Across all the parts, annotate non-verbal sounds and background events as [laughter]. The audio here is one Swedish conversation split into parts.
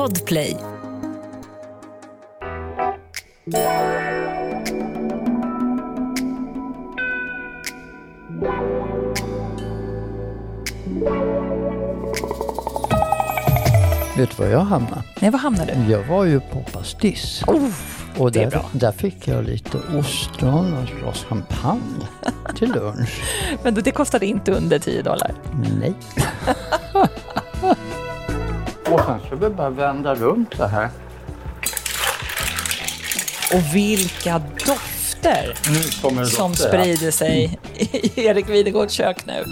Podplay. Vet du var jag hamnade? Nej, var hamnade du? Jag var ju på Pastis. Oh, och det är där, bra. där fick jag lite ostron och ett glas champagne till lunch. [laughs] Men det kostade inte under 10 dollar. Nej. [laughs] och sen ska vi bara vända runt det här. Och vilka dofter Nu kommer det som dofter sprider sig i Erik Videgårds kök nu.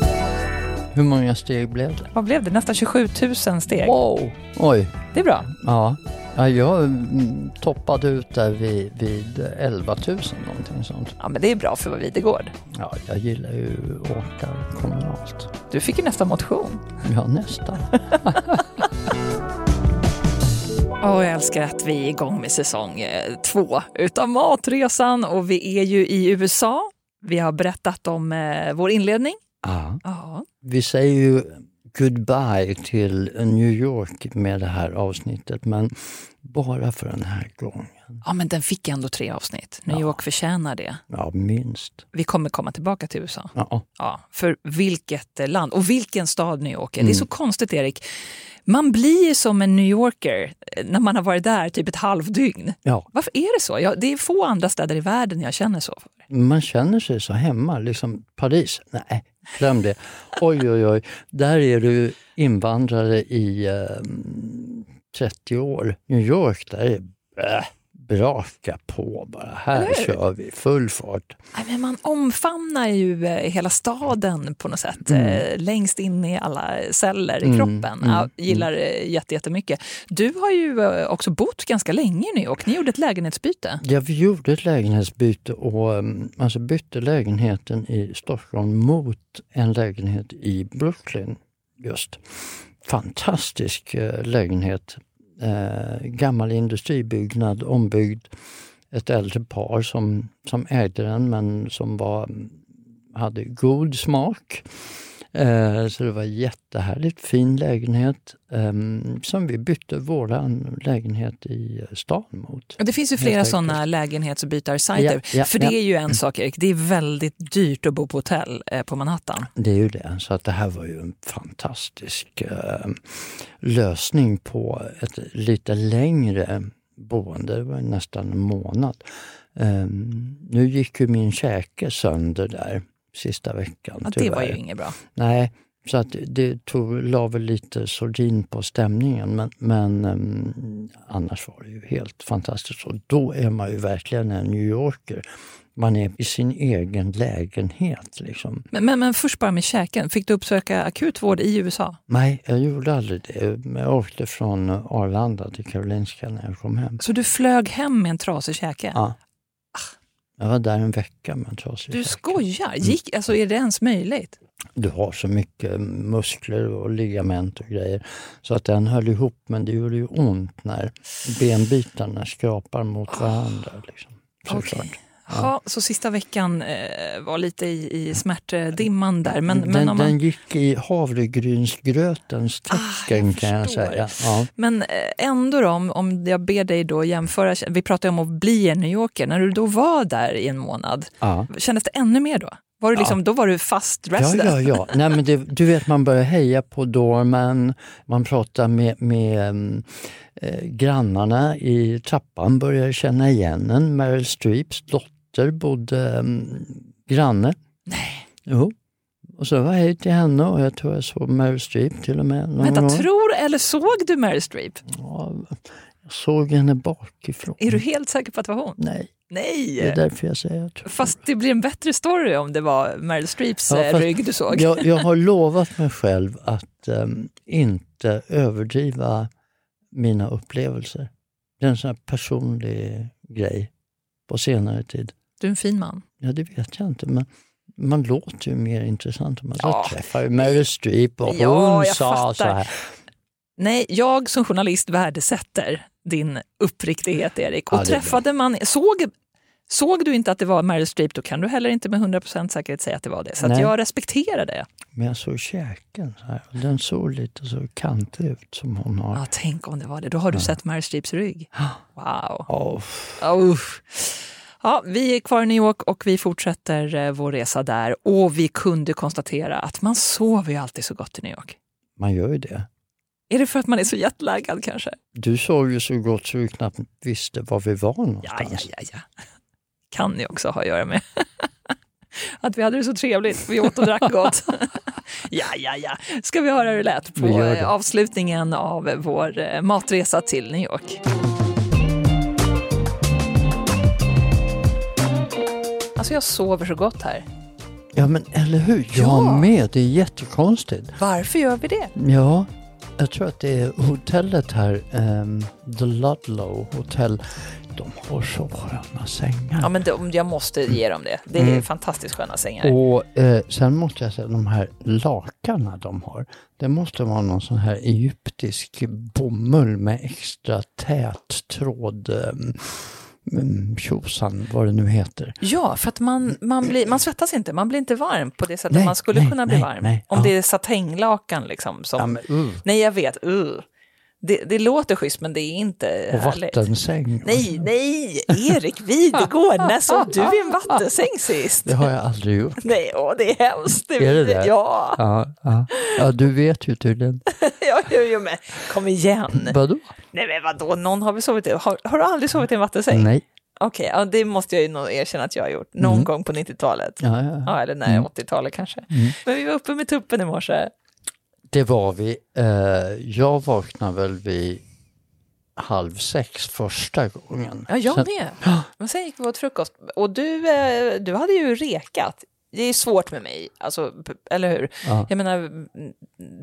Hur många steg blev det? Vad blev det? Nästan 27 000 steg. Wow! Oj, Det är bra. ja. ja jag mm, toppade ut där vid, vid 11 000 någonting sånt. Ja, men det är bra för Videgård. Ja, jag gillar ju att åka kommunalt. Du fick ju nästan motion. Ja, nästan. [laughs] Och jag älskar att vi är igång med säsong eh, två utav Matresan och vi är ju i USA. Vi har berättat om eh, vår inledning. Ja. Ja. Vi säger ju goodbye till New York med det här avsnittet, men bara för den här gången. Ja, men den fick ändå tre avsnitt. New Ja. York förtjänar det. Ja, minst. Vi kommer komma tillbaka till USA. Ja, Ja, för vilket land och vilken stad New York är. Det Mm. är så konstigt Erik. Man blir som en New Yorker när man har varit där typ ett halvdygn. ja. Varför är det så? Jag, det är få andra städer i världen jag känner så. för. man känner sig så hemma. Liksom Paris, nej, glöm det. Oj, oj, oj. Där är du invandrare i eh, 30 år. New York, där är äh, braka på bara. Här kör vi full fart. Nej, men man omfamnar ju eh, hela staden på något sätt. Mm. Eh, längst in i alla celler i Mm, kroppen. mm, Jag gillar det jätte- jättemycket. Du har ju också bott ganska länge i New York. Ni gjorde ett lägenhetsbyte. Ja, vi gjorde ett lägenhetsbyte och um, alltså bytte lägenheten i Stockholm mot en lägenhet i Brooklyn. Just. Fantastisk lägenhet. Eh, gammal industribyggnad, ombyggd. Ett äldre par som, som ägde den men som var, hade god smak. Eh, så det var jättehärligt, fin lägenhet eh, som vi bytte våran lägenhet i stan mot. Det finns ju flera sådana lägenhetsbytarsajter. Ja, ja, För det är ju en sak Erik, det är väldigt dyrt att bo på hotell eh, på Manhattan. Det är ju det. Så att det här var ju en fantastisk eh, lösning på ett lite längre boende. Det var nästan en månad. Eh, nu gick ju min käke sönder där sista veckan. Ja, det var ju inget bra. Nej, så att det tog, la väl lite sordin på stämningen men, men ehm, annars var det ju helt fantastiskt. Och då är man ju verkligen en New Yorker. Man är i sin egen lägenhet. Liksom. Men, men, men först bara med käken. Fick du uppsöka akutvård i USA? Nej, jag gjorde aldrig det. Jag åkte från Arlanda till Karolinska när jag kom hem. Så du flög hem med en trasig käke? Ja. Jag var där en vecka med en trasig Du käke. skojar? Gick, alltså, är det ens möjligt? Du har så mycket muskler och ligament och grejer så att den höll ihop men det gjorde ju ont när benbitarna skrapar mot varandra. Liksom. Såklart. Okej. Ja, så sista veckan eh, var lite i, i smärtdimman där. Men, men, den, om man, den gick i havregrynsgrötens Ah, tecken jag kan jag säga. Ja. men eh, ändå då, om, om jag ber dig då jämföra, vi pratar ju om att bli en New Yorker, när du då var där i en månad, Ja. kändes det ännu mer då? Var du liksom, Då var du fast Ja, resident? ja, ja. Nej, men det, du vet, man börjar heja på Dorman, man pratar med, med mm, eh, grannarna i trappan, börjar känna igen en. Meryl Streeps dotter bodde mm, granne. Nej. Jo. Och så var jag hej till henne och jag tror jag såg Meryl Streep till och med. Vänta, gång. tror eller såg du Meryl Streep? Ja, jag såg henne bakifrån. Är du helt säker på att det var hon? Nej, Nej! det är därför jag säger jag tror. Fast det blir en bättre story om det var Meryl Streeps Ja, eh, rygg du såg. Jag, jag har [laughs] lovat mig själv att ehm, inte överdriva mina upplevelser. Det är en sån här personlig grej på senare tid. Du är en fin man. Ja, det vet jag inte, men man låter ju mer intressant om man Ja. träffar ju Meryl Streep och Ja, hon sa fattar. så här. Nej, jag som journalist värdesätter din uppriktighet Erik. Och Ja, träffade man, såg, Såg du inte att det var Meryl Streep, då kan du heller inte med 100% säkerhet säga att det var det. Så jag respekterar det. Men jag såg käken så här. Den såg lite så kantig ut som hon har. Ja, tänk om det var det. Då har du sett Meryl Streeps rygg. Wow. Oh, Oh. Ja, vi är kvar i New York och vi fortsätter eh, vår resa där. Och vi kunde konstatera att man sover ju alltid så gott i New York. man gör ju det. Är det för att man är så jetlaggad kanske? Du såg ju så gott så du knappt visste var vi var Ja, någonstans. ja, ja, ja. Kan ju också ha att göra med [laughs] att vi hade det så trevligt. Vi åt och drack gott. [laughs] ja, ja, ja. Ska vi höra hur det lät på eh, avslutningen av vår eh, matresa till New York? Alltså jag sover så gott här. Ja men eller hur, jag Ja. med. Det är jättekonstigt. Varför gör vi det? Ja, jag tror att det är hotellet här, ehm, The Ludlow Hotel. De har så sköna sängar. Ja, men de, jag måste ge dem det. Det är Mm. fantastiskt sköna sängar. Och eh, sen måste jag säga, de här lakarna de har, det måste vara någon sån här egyptisk bomull med extra tät tråd, um, tjosan, vad det nu heter. Ja, för att man, man, blir, man svettas inte, man blir inte varm på det sättet Nej, man skulle nej, kunna bli nej, varm. nej, Om ja. det är satänlakan liksom. Som, Ja, men, uh, Nej, jag vet. Uh. Det, det låter schysst, men det är inte och härligt. vattensäng. Nej, nej, Erik Videgård, när sov du i en [laughs] vattensäng sist? Det har jag aldrig gjort. Nej, åh, det är hemskt. Är det det? Ja, Ja, ja. ja, du vet ju tydligen. [laughs] ja, ja, ja, men kom igen. Vadå? Nej, men vadå, någon har väl sovit i, har, har du aldrig sovit i en vattensäng? Nej. Okej, ja, det måste jag ju nog erkänna att jag har gjort. Någon Mm. gång på 90-talet. Ja, ja. Ja, eller nej, Mm. 80-talet kanske. Mm. Men vi var uppe med tuppen i morse. Det var vi. Eh, jag vaknade väl vid halv sex första gången. Ja, jag Sen- med. Men sen gick vi åt frukost. Och du, eh, du hade ju rekat. Det är svårt med mig, alltså, eller hur? Ja. Jag menar,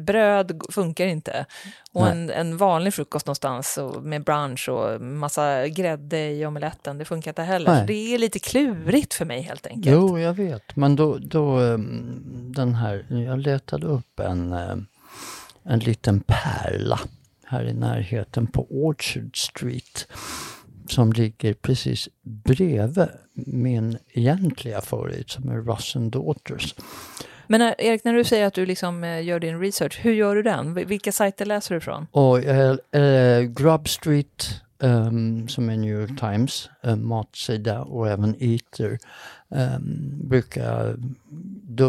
bröd funkar inte. Och en, en vanlig frukost någonstans med brunch och massa grädde i omeletten, det funkar inte heller. Nej. Så det är lite klurigt för mig helt enkelt. Jo, jag vet. Men då, då ehm, den här, jag letade upp en, ehm, en liten pärla här i närheten på Orchard Street som ligger precis bredvid min egentliga favorit som är Russ and Daughters. Men när, Erik, när du säger att du liksom eh, gör din research, hur gör du den? Vi- Vilka sajter läser du ifrån? Och eh, eh, Grub Street ehm, som är New York Times eh, matsida och även Eater um, brukar jag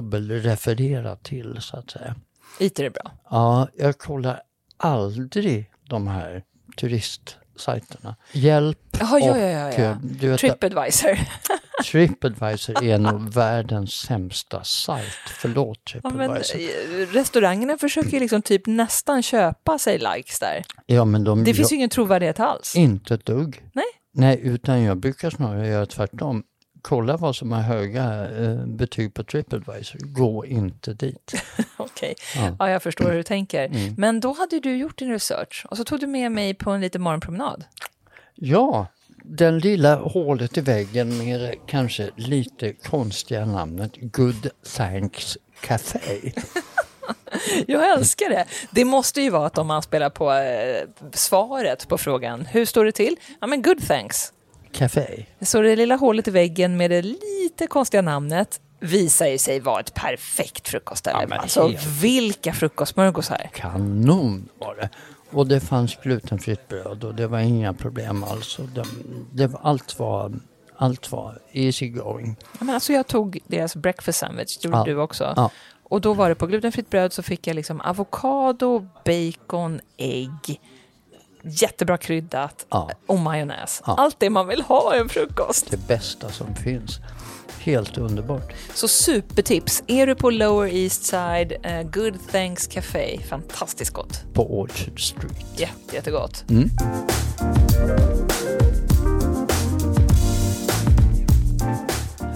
dubbelreferera till så att säga. Iter är bra. Ja, jag kollar aldrig de här turistsajterna. Hjälp Jaha, ja, och ja, ja, eh, ja. vet, Tripadvisor. [laughs] Tripadvisor är nog världens sämsta sajt. Förlåt Ja, Tripadvisor. eh, restaurangerna försöker liksom typ nästan köpa sig likes där. Ja, men de Det finns gör ju ingen trovärdighet alls. inte ett dugg. Nej. Nej, utan jag brukar snarare göra tvärtom. Kolla vad som har höga eh, betyg på Tripadvisor. Gå inte dit. [laughs] Okej, Ja. ja, jag förstår hur du tänker. Mm. Men då hade du gjort din research och så tog du med mig på en liten morgonpromenad. Ja, den lilla hålet i väggen med det kanske lite konstiga namnet Good Thanks Café. [laughs] Jag älskar det. Det måste ju vara att om man spelar på eh, svaret på frågan, hur står det till? Ja, men good thanks. Café. Så det lilla hålet i väggen med det lite konstiga namnet visar ju sig vara ett perfekt frukostställe. Ja, alltså helt. vilka frukostsmörgåsar. Kanon var det. Och det fanns glutenfritt bröd och det var inga problem alls. Det, det, var- allt, var, allt var easy going. Ja, men alltså jag tog deras breakfast sandwich, det gjorde Ja. du också. Ja. Och då var det på glutenfritt bröd så fick jag liksom avokado, bacon, ägg, jättebra kryddat Ja. och majonnäs. Ja. Allt det man vill ha i en frukost. Det bästa som finns. Helt underbart. Så supertips. Är du på Lower East Side, eh, Good Thanks Café, fantastiskt gott. På Orchard Street. Jätte, jättegott. Mm.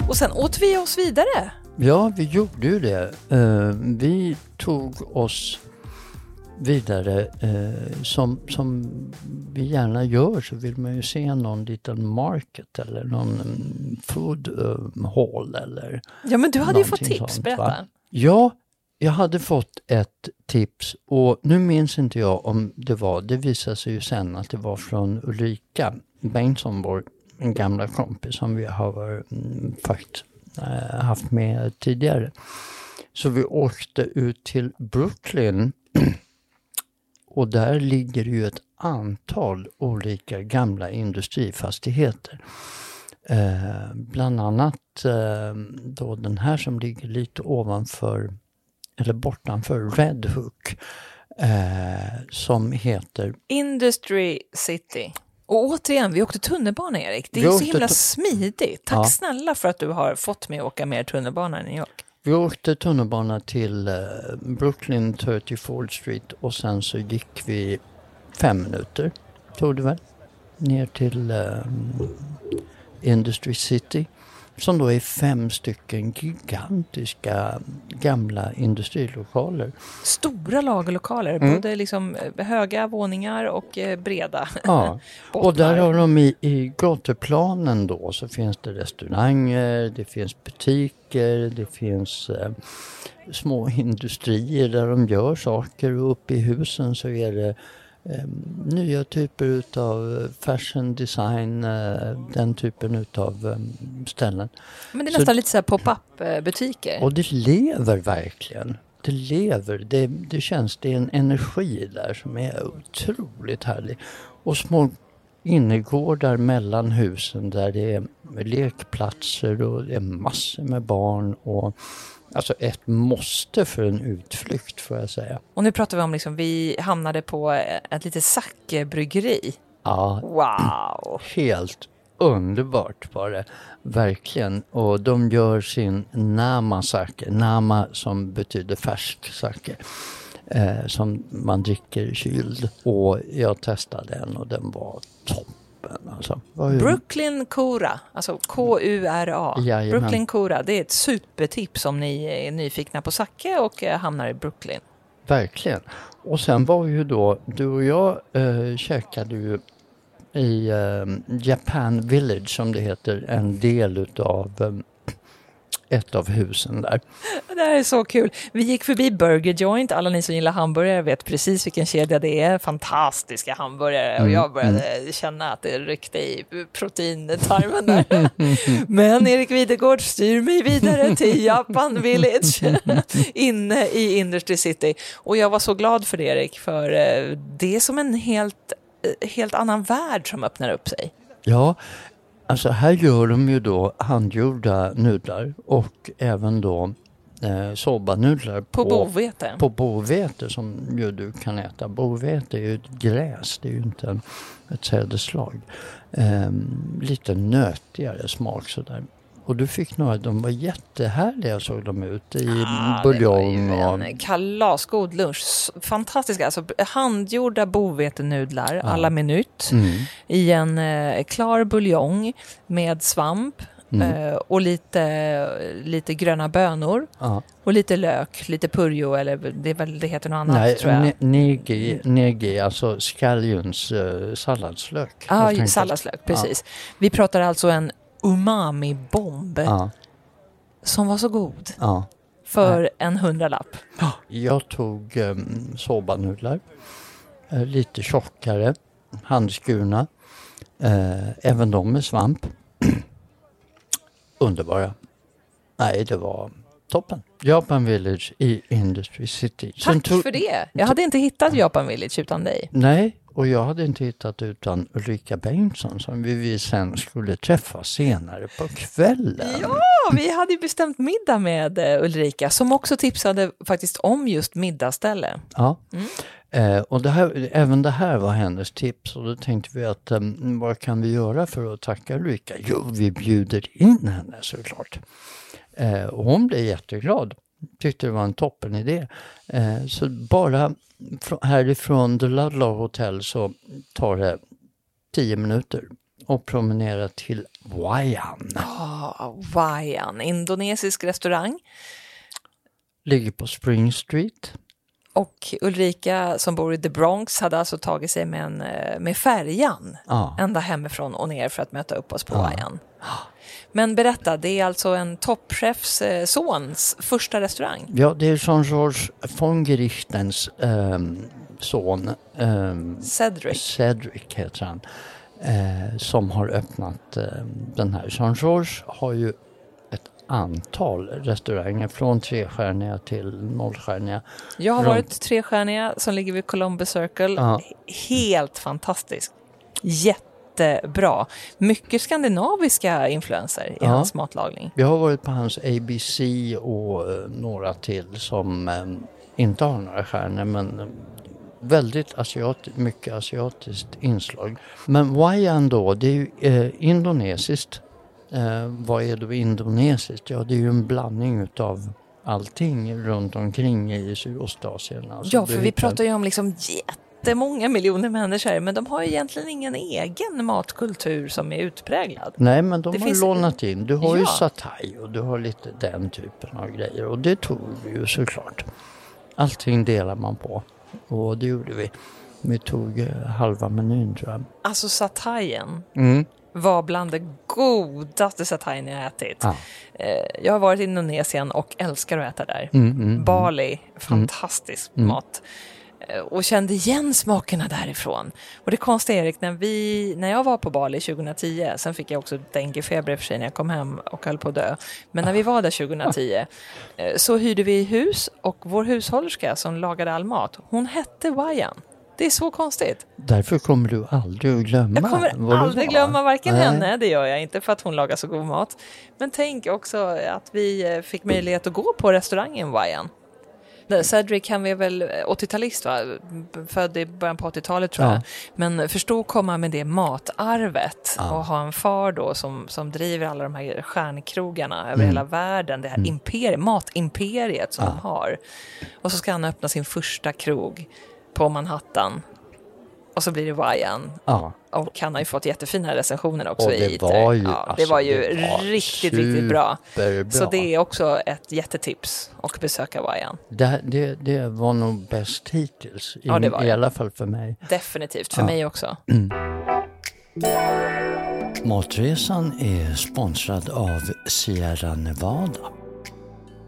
Och sen åt vi oss vidare. Ja, vi gjorde ju det. Eh, vi tog oss vidare eh, som, som vi gärna gör så vill man ju se någon liten market eller någon mm, food eh, hall eller Ja, men du hade ju fått tips, sånt, berätta. va? Ja, jag hade fått ett tips och nu minns inte jag om det var, det visade sig ju sen att det var från Ulrika Bengtsson, vår en gamla kompis som vi har mm, faktiskt eh, haft med tidigare. Så vi åkte ut till Brooklyn [clears throat] och där ligger ju ett antal olika gamla industrifastigheter. Eh, bland annat eh, då den här som ligger lite ovanför, eller bortanför Red Hook, eh, som heter Industry City. Och återigen, vi åkte tunnelbana Erik. Det är så himla smidigt. Tack Ja. snälla för att du har fått mig att åka mer tunnelbana i New York. Vi åkte tunnelbana till eh, Brooklyn 34th Street och sen så gick vi fem minuter, tog det väl, ner till eh, Industry City. Som då är fem stycken gigantiska gamla industrilokaler. Stora lagerlokaler, Mm. både liksom eh, höga våningar och breda [laughs] Ja. Och där har de i, i gatuplanen då så finns det restauranger, det finns butiker, det finns eh, små industrier där de gör saker och uppe i husen så är det eh, nya typer utav fashion design, eh, den typen utav eh, ställen. Men det är så- nästan lite så pop-up eh, butiker. Och det lever verkligen. Det lever. Det, det känns, det är en energi där som är otroligt härlig. Och små innergårdar mellan husen där det är lekplatser och det är massor med barn. Och, alltså ett måste för en utflykt får jag säga. Och nu pratar vi om, liksom, vi hamnade på ett litet Zacke-bryggeri. Ja, Wow! helt underbart var det. Verkligen. Och de gör sin Nama sake. Nama som betyder färsk sake. Eh, som man dricker kyld. Och jag testade den och den var toppen. Alltså. Brooklyn Kura, alltså K-U-R-A. Jajamän. Brooklyn Kura, det är ett supertips om ni är nyfikna på Zacke och eh, hamnar i Brooklyn. Verkligen. Och sen var ju då, du och jag eh, käkade ju i eh, Japan Village som det heter, en del utav eh, ett av husen där. [laughs] Det här är så kul. Vi gick förbi Burger Joint. Alla ni som gillar hamburgare vet precis vilken kedja det är. Fantastiska hamburgare. Och Mm, jag började känna att det ryckte i proteintarmen där. [laughs] Men Erik Videgård styr mig vidare till [laughs] Japan Village inne i Industry City. Och jag var så glad för det Erik, för eh, det är som en helt, eh, helt annan värld som öppnar upp sig. Ja, alltså här gör de ju då handgjorda nudlar och även då eh, sobanudlar På bovete. på bovete som ju du kan äta. Bovete är ju ett gräs, det är ju inte en, ett sädesslag. Ehm, lite nötigare smak sådär. Och du fick några, de var jättehärliga såg de ut i Ah, buljong och... kalasgod lunch. Fantastiska, alltså handgjorda bovetenudlar Ja. alla minut Mm, i en eh, klar buljong med svamp mm, eh, och lite, lite gröna bönor ja. och lite lök, lite purjo eller det, är väl, det heter något annat Nej, tror jag. ne- negi, negi, alltså skallions eh, salladslök. Ja, ju enkelt. salladslök, precis. Vi pratar alltså en umami-bomb Ja, som var så god ja. för en hundralapp. Jag tog um, sobanudlar, eh, lite tjockare, handskurna, eh, även de med svamp. [clears throat] Underbara. Nej, det var toppen. Japan Village i Industry City. Tack för det. Jag hade inte hittat Japan Village utan dig. Nej, och jag hade inte hittat utan Ulrika Bengtsson som vi, sen skulle träffa senare på kvällen. Ja, vi hade ju bestämt middag med eh, Ulrika som också tipsade faktiskt om just middagsställe. Ja. Mm. Eh, och det här, även det här var hennes tips och då tänkte vi att eh, vad kan vi göra för att tacka Ulrika? Jo, vi bjuder in henne såklart. Eh, och hon blev jätteglad. Tyckte det var en toppen idé. Eh, så bara fr- härifrån The Ludlow Hotel så tar det tio minuter och promenera till Wayan. Oh, Wayan, indonesisk restaurang. Ligger på Spring Street. Och Ulrika som bor i The Bronx hade alltså tagit sig med, en, eh, med färjan Ja. ända hemifrån och ner för att möta upp oss på Ja. Wayan. Men berätta, det är alltså en toppchefs eh, sons första restaurang. Ja, det är Jean-Georges von Gerichtens ehm, son. ehm, Cedric. Cedric heter han. eh, som har öppnat eh, den här. Jean Georges har ju ett antal restauranger från trestjärniga till nollstjärniga. Jag har Runt- varit trestjärniga som ligger vid Columbus Circle. Ja. Helt fantastisk. Jättebra. Mycket skandinaviska influenser i Ja. hans matlagning. Vi har varit på hans ABC och eh, några till som eh, inte har några stjärnor men eh, väldigt asiat, mycket asiatiskt inslag. Men Wayan då, det är ju eh, indonesiskt. Eh, vad är då indonesiskt? Ja, det är ju en blandning utav allting runt omkring i Sydostasien. Alltså, Ja, för vi pratar ju om liksom jättemånga miljoner människor, men de har ju egentligen ingen egen matkultur som är utpräglad. Nej, men de Det har finns- lånat in. Du har ju Ja. satay och du har lite den typen av grejer och det tog vi ju såklart. Allting delar man på och det gjorde vi. Vi tog eh, halva menyn tror jag. Alltså satayen Mm. var bland det godaste satayen jag ätit. Ja. Eh, Jag har varit i Indonesien och älskar att äta där. Mm, mm, mm. Bali, fantastisk Mm. mat. Eh, Och kände igen smakerna därifrån. Och det konstiga Erik, när, vi, när jag var på Bali 2010, sen fick jag också denguefeber för sig när jag kom hem och höll på att dö. Men när vi var där 2010 eh, så hyrde vi hus och vår hushållerska som lagade all mat, hon hette Wayan. Det är så konstigt. Därför kommer du aldrig att glömma Jag kommer aldrig glömma varken Nej. henne, det gör jag inte för att hon lagar så god mat. Men tänk också att vi eh, fick möjlighet att gå på restaurangen Wayan. Där Cedric han var väl 80-talist va? Född i början på 80-talet tror Ja. jag. Men förstå komma med det matarvet Ja. och ha en far då som, som driver alla de här stjärnkrogarna över Mm. hela världen. Det här imperi- matimperiet som Ja. de har. Och så ska han öppna sin första krog på Manhattan. Och så blir det Wayan. Ja, Och han har ju fått jättefina recensioner också och i det Eater. var ju, ja, det alltså, var ju det var riktigt, riktigt bra. superbra. Så det är också ett jättetips att besöka Wayan. Det, det, det var nog bäst hittills, i, Ja, i alla fall för mig. Definitivt, för Ja. mig också. Matresan är sponsrad av Sierra Nevada.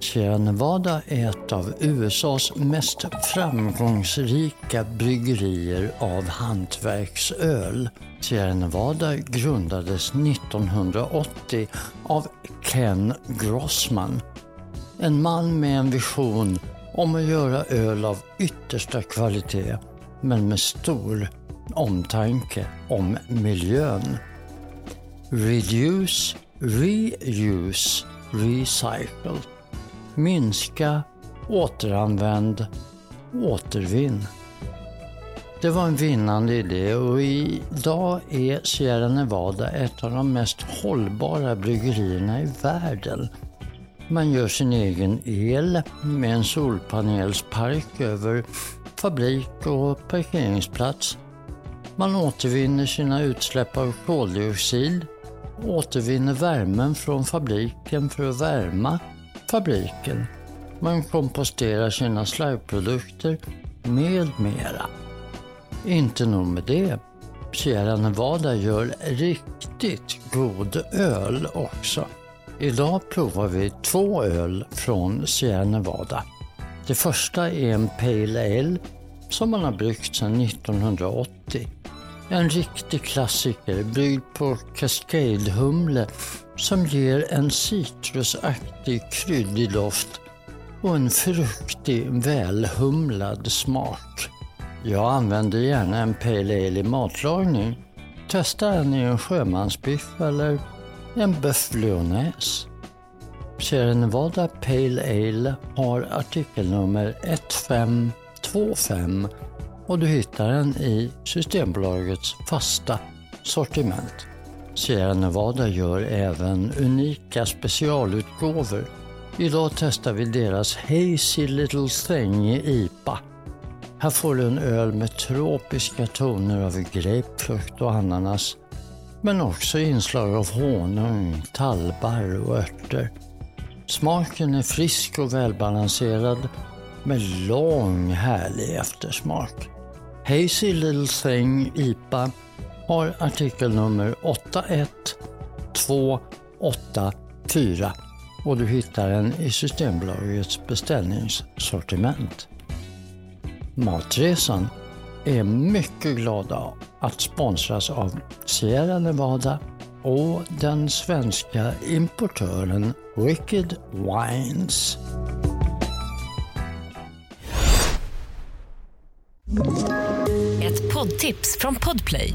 Sierra Nevada är ett av USAs mest framgångsrika bryggerier av hantverksöl. Sierra Nevada grundades 1980 av Ken Grossman. En man med en vision om att göra öl av yttersta kvalitet men med stor omtanke om miljön. Reduce, reuse, recycle. Minska, återanvänd, återvinn. Det var en vinnande idé och idag är Sierra Nevada ett av de mest hållbara bryggerierna i världen. Man gör sin egen el med en solpanelspark över fabrik och parkeringsplats. Man återvinner sina utsläpp av koldioxid, återvinner värmen från fabriken för att värma fabriken. Man komposterar sina slagprodukter med mera. Inte nog med det. Sierra Nevada gör riktigt god öl också. Idag provar vi två öl från Sierra Nevada. Det första är en Pale Ale som man har bryggt sedan 1980. En riktig klassiker bryggd på Cascade-humle som ger en citrusaktig kryddig doft och en fruktig välhumlad smak. Jag använder gärna en Pale Ale i matlagning. Testa den i en sjömansbiff eller en Boeuf lyonnaise. Sierra Nevada Pale Ale har artikelnummer 1525 och du hittar den i Systembolagets fasta sortiment. Sierra Nevada gör även unika specialutgåvor. Idag testar vi deras Hazy Little Thing i IPA. Här får du en öl med tropiska toner av grapefrukt och ananas men också inslag av honung, tallbarr och örter. Smaken är frisk och välbalanserad med lång härlig eftersmak. Hazy Little Thing IPA har artikelnummer 81284 och du hittar den i Systembolagets beställningssortiment. Matresan är mycket glada att sponsras av Sierra Nevada och den svenska importören Wicked Wines. Ett poddtips från Podplay.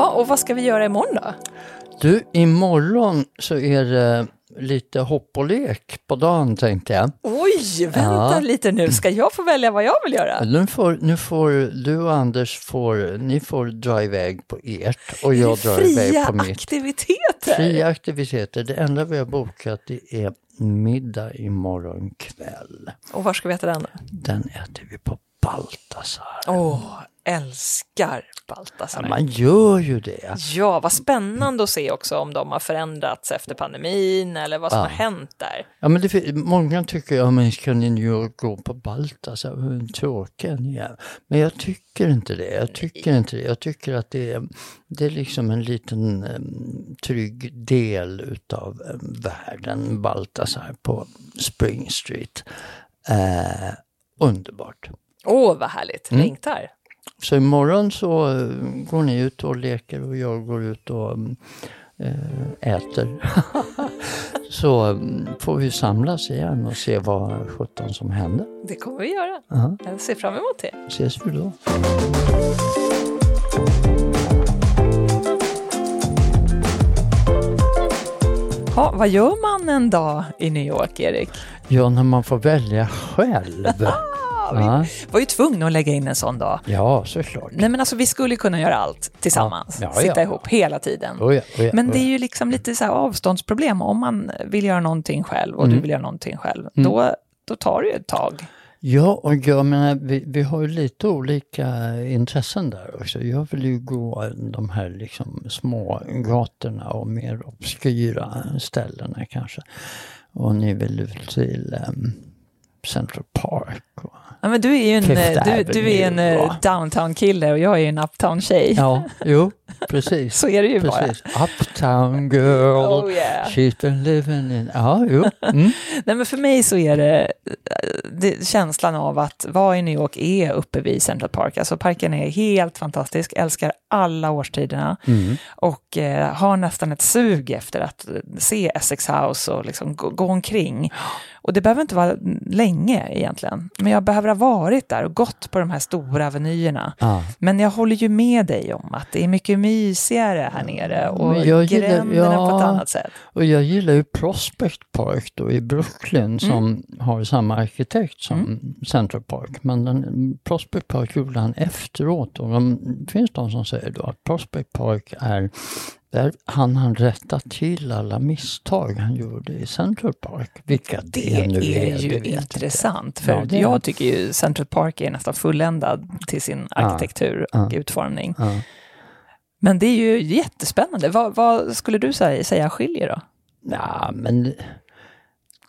Ha, och vad ska vi göra imorgon då? Du, imorgon så är det lite hopp och lek på dagen tänkte jag. Oj, vänta Ja. lite nu. Ska jag få välja vad jag vill göra? Nu får, nu får du och Anders får, ni får dra iväg på ert och jag drar iväg Fria på mitt. aktiviteter. Fria aktiviteter. Det enda vi har bokat det är middag imorgon kväll. Och var ska vi äta den då? Den äter vi på Baltasar. Åh, älskar Baltasar. Ja, man gör ju det. Ja, vad spännande att se också om de har förändrats efter pandemin eller vad som Ja. har hänt där. Ja, men det, många tycker, ja men ska ni nu gå på Baltasar, hur tråkiga ni är. Men jag tycker inte det. Jag tycker inte det. Jag tycker att det är, det är liksom en liten trygg del utav världen, Baltasar på Spring Street. Eh, underbart. Åh, vad härligt. Mm. Längtar. Så imorgon så eh, går ni ut och leker och jag går ut och eh, äter. [laughs] så mm, får vi samlas igen och se vad sjutton som händer. Det kommer vi göra. Ja, Jag ser fram emot det. ses vi då. Ha, vad gör man en dag i New York, Erik? Ja, när man får välja själv. [laughs] Ja, var ju tvungna att lägga in en sån dag. ja såklart. Nej men alltså vi skulle kunna göra allt tillsammans, Ja, ja, sitta ihop hela tiden. Oh oh Men oh det är ja. ju liksom lite så här avståndsproblem. Om man vill göra någonting själv och du Mm. vill göra någonting själv, Mm. då, då tar det ju ett tag. Ja, och jag menar, vi, vi har ju lite olika intressen där också. Jag vill ju gå de här liksom små gatorna och mer obskyra ställena kanske. Och ni vill ut till em, Central Park. Och, Ja, men du är ju en, Fifth du, du är en eh, downtown-kille och jag är ju en uptown-tjej. ja, jo, [laughs] precis. Så är det ju bara. precis. Uptown girl, Oh yeah. she's been living in... Ja, jo. Mm. [laughs] Nej, men för mig så är det, eh, det känslan av att vara i New York är uppe vid Central Park. Alltså parken är helt fantastisk, älskar alla årstiderna Mm. och eh, har nästan ett sug efter att eh, se Essex House och liksom gå, gå omkring. Och det behöver inte vara länge egentligen, men jag behöver ha varit där och gått på de här stora avenyerna. Ja. Men jag håller ju med dig om att det är mycket mysigare här nere och jag gillar- gränderna på ett ja. annat sätt. Och jag gillar ju Prospect Park då i Brooklyn som har samma arkitekt som Central Park. Men den, Prospect Park gjorde han efteråt och de, det finns de som säger då att Prospect Park är där han han rätta till alla misstag han gjorde i Central Park. Vilka det, Det nu är det ju intressant, för Ja, det är- jag tycker ju Central Park är nästan fulländad till sin arkitektur och ja. utformning. Ja. Men det är ju jättespännande. Vad, vad skulle du säga, säga skiljer då? Ja, men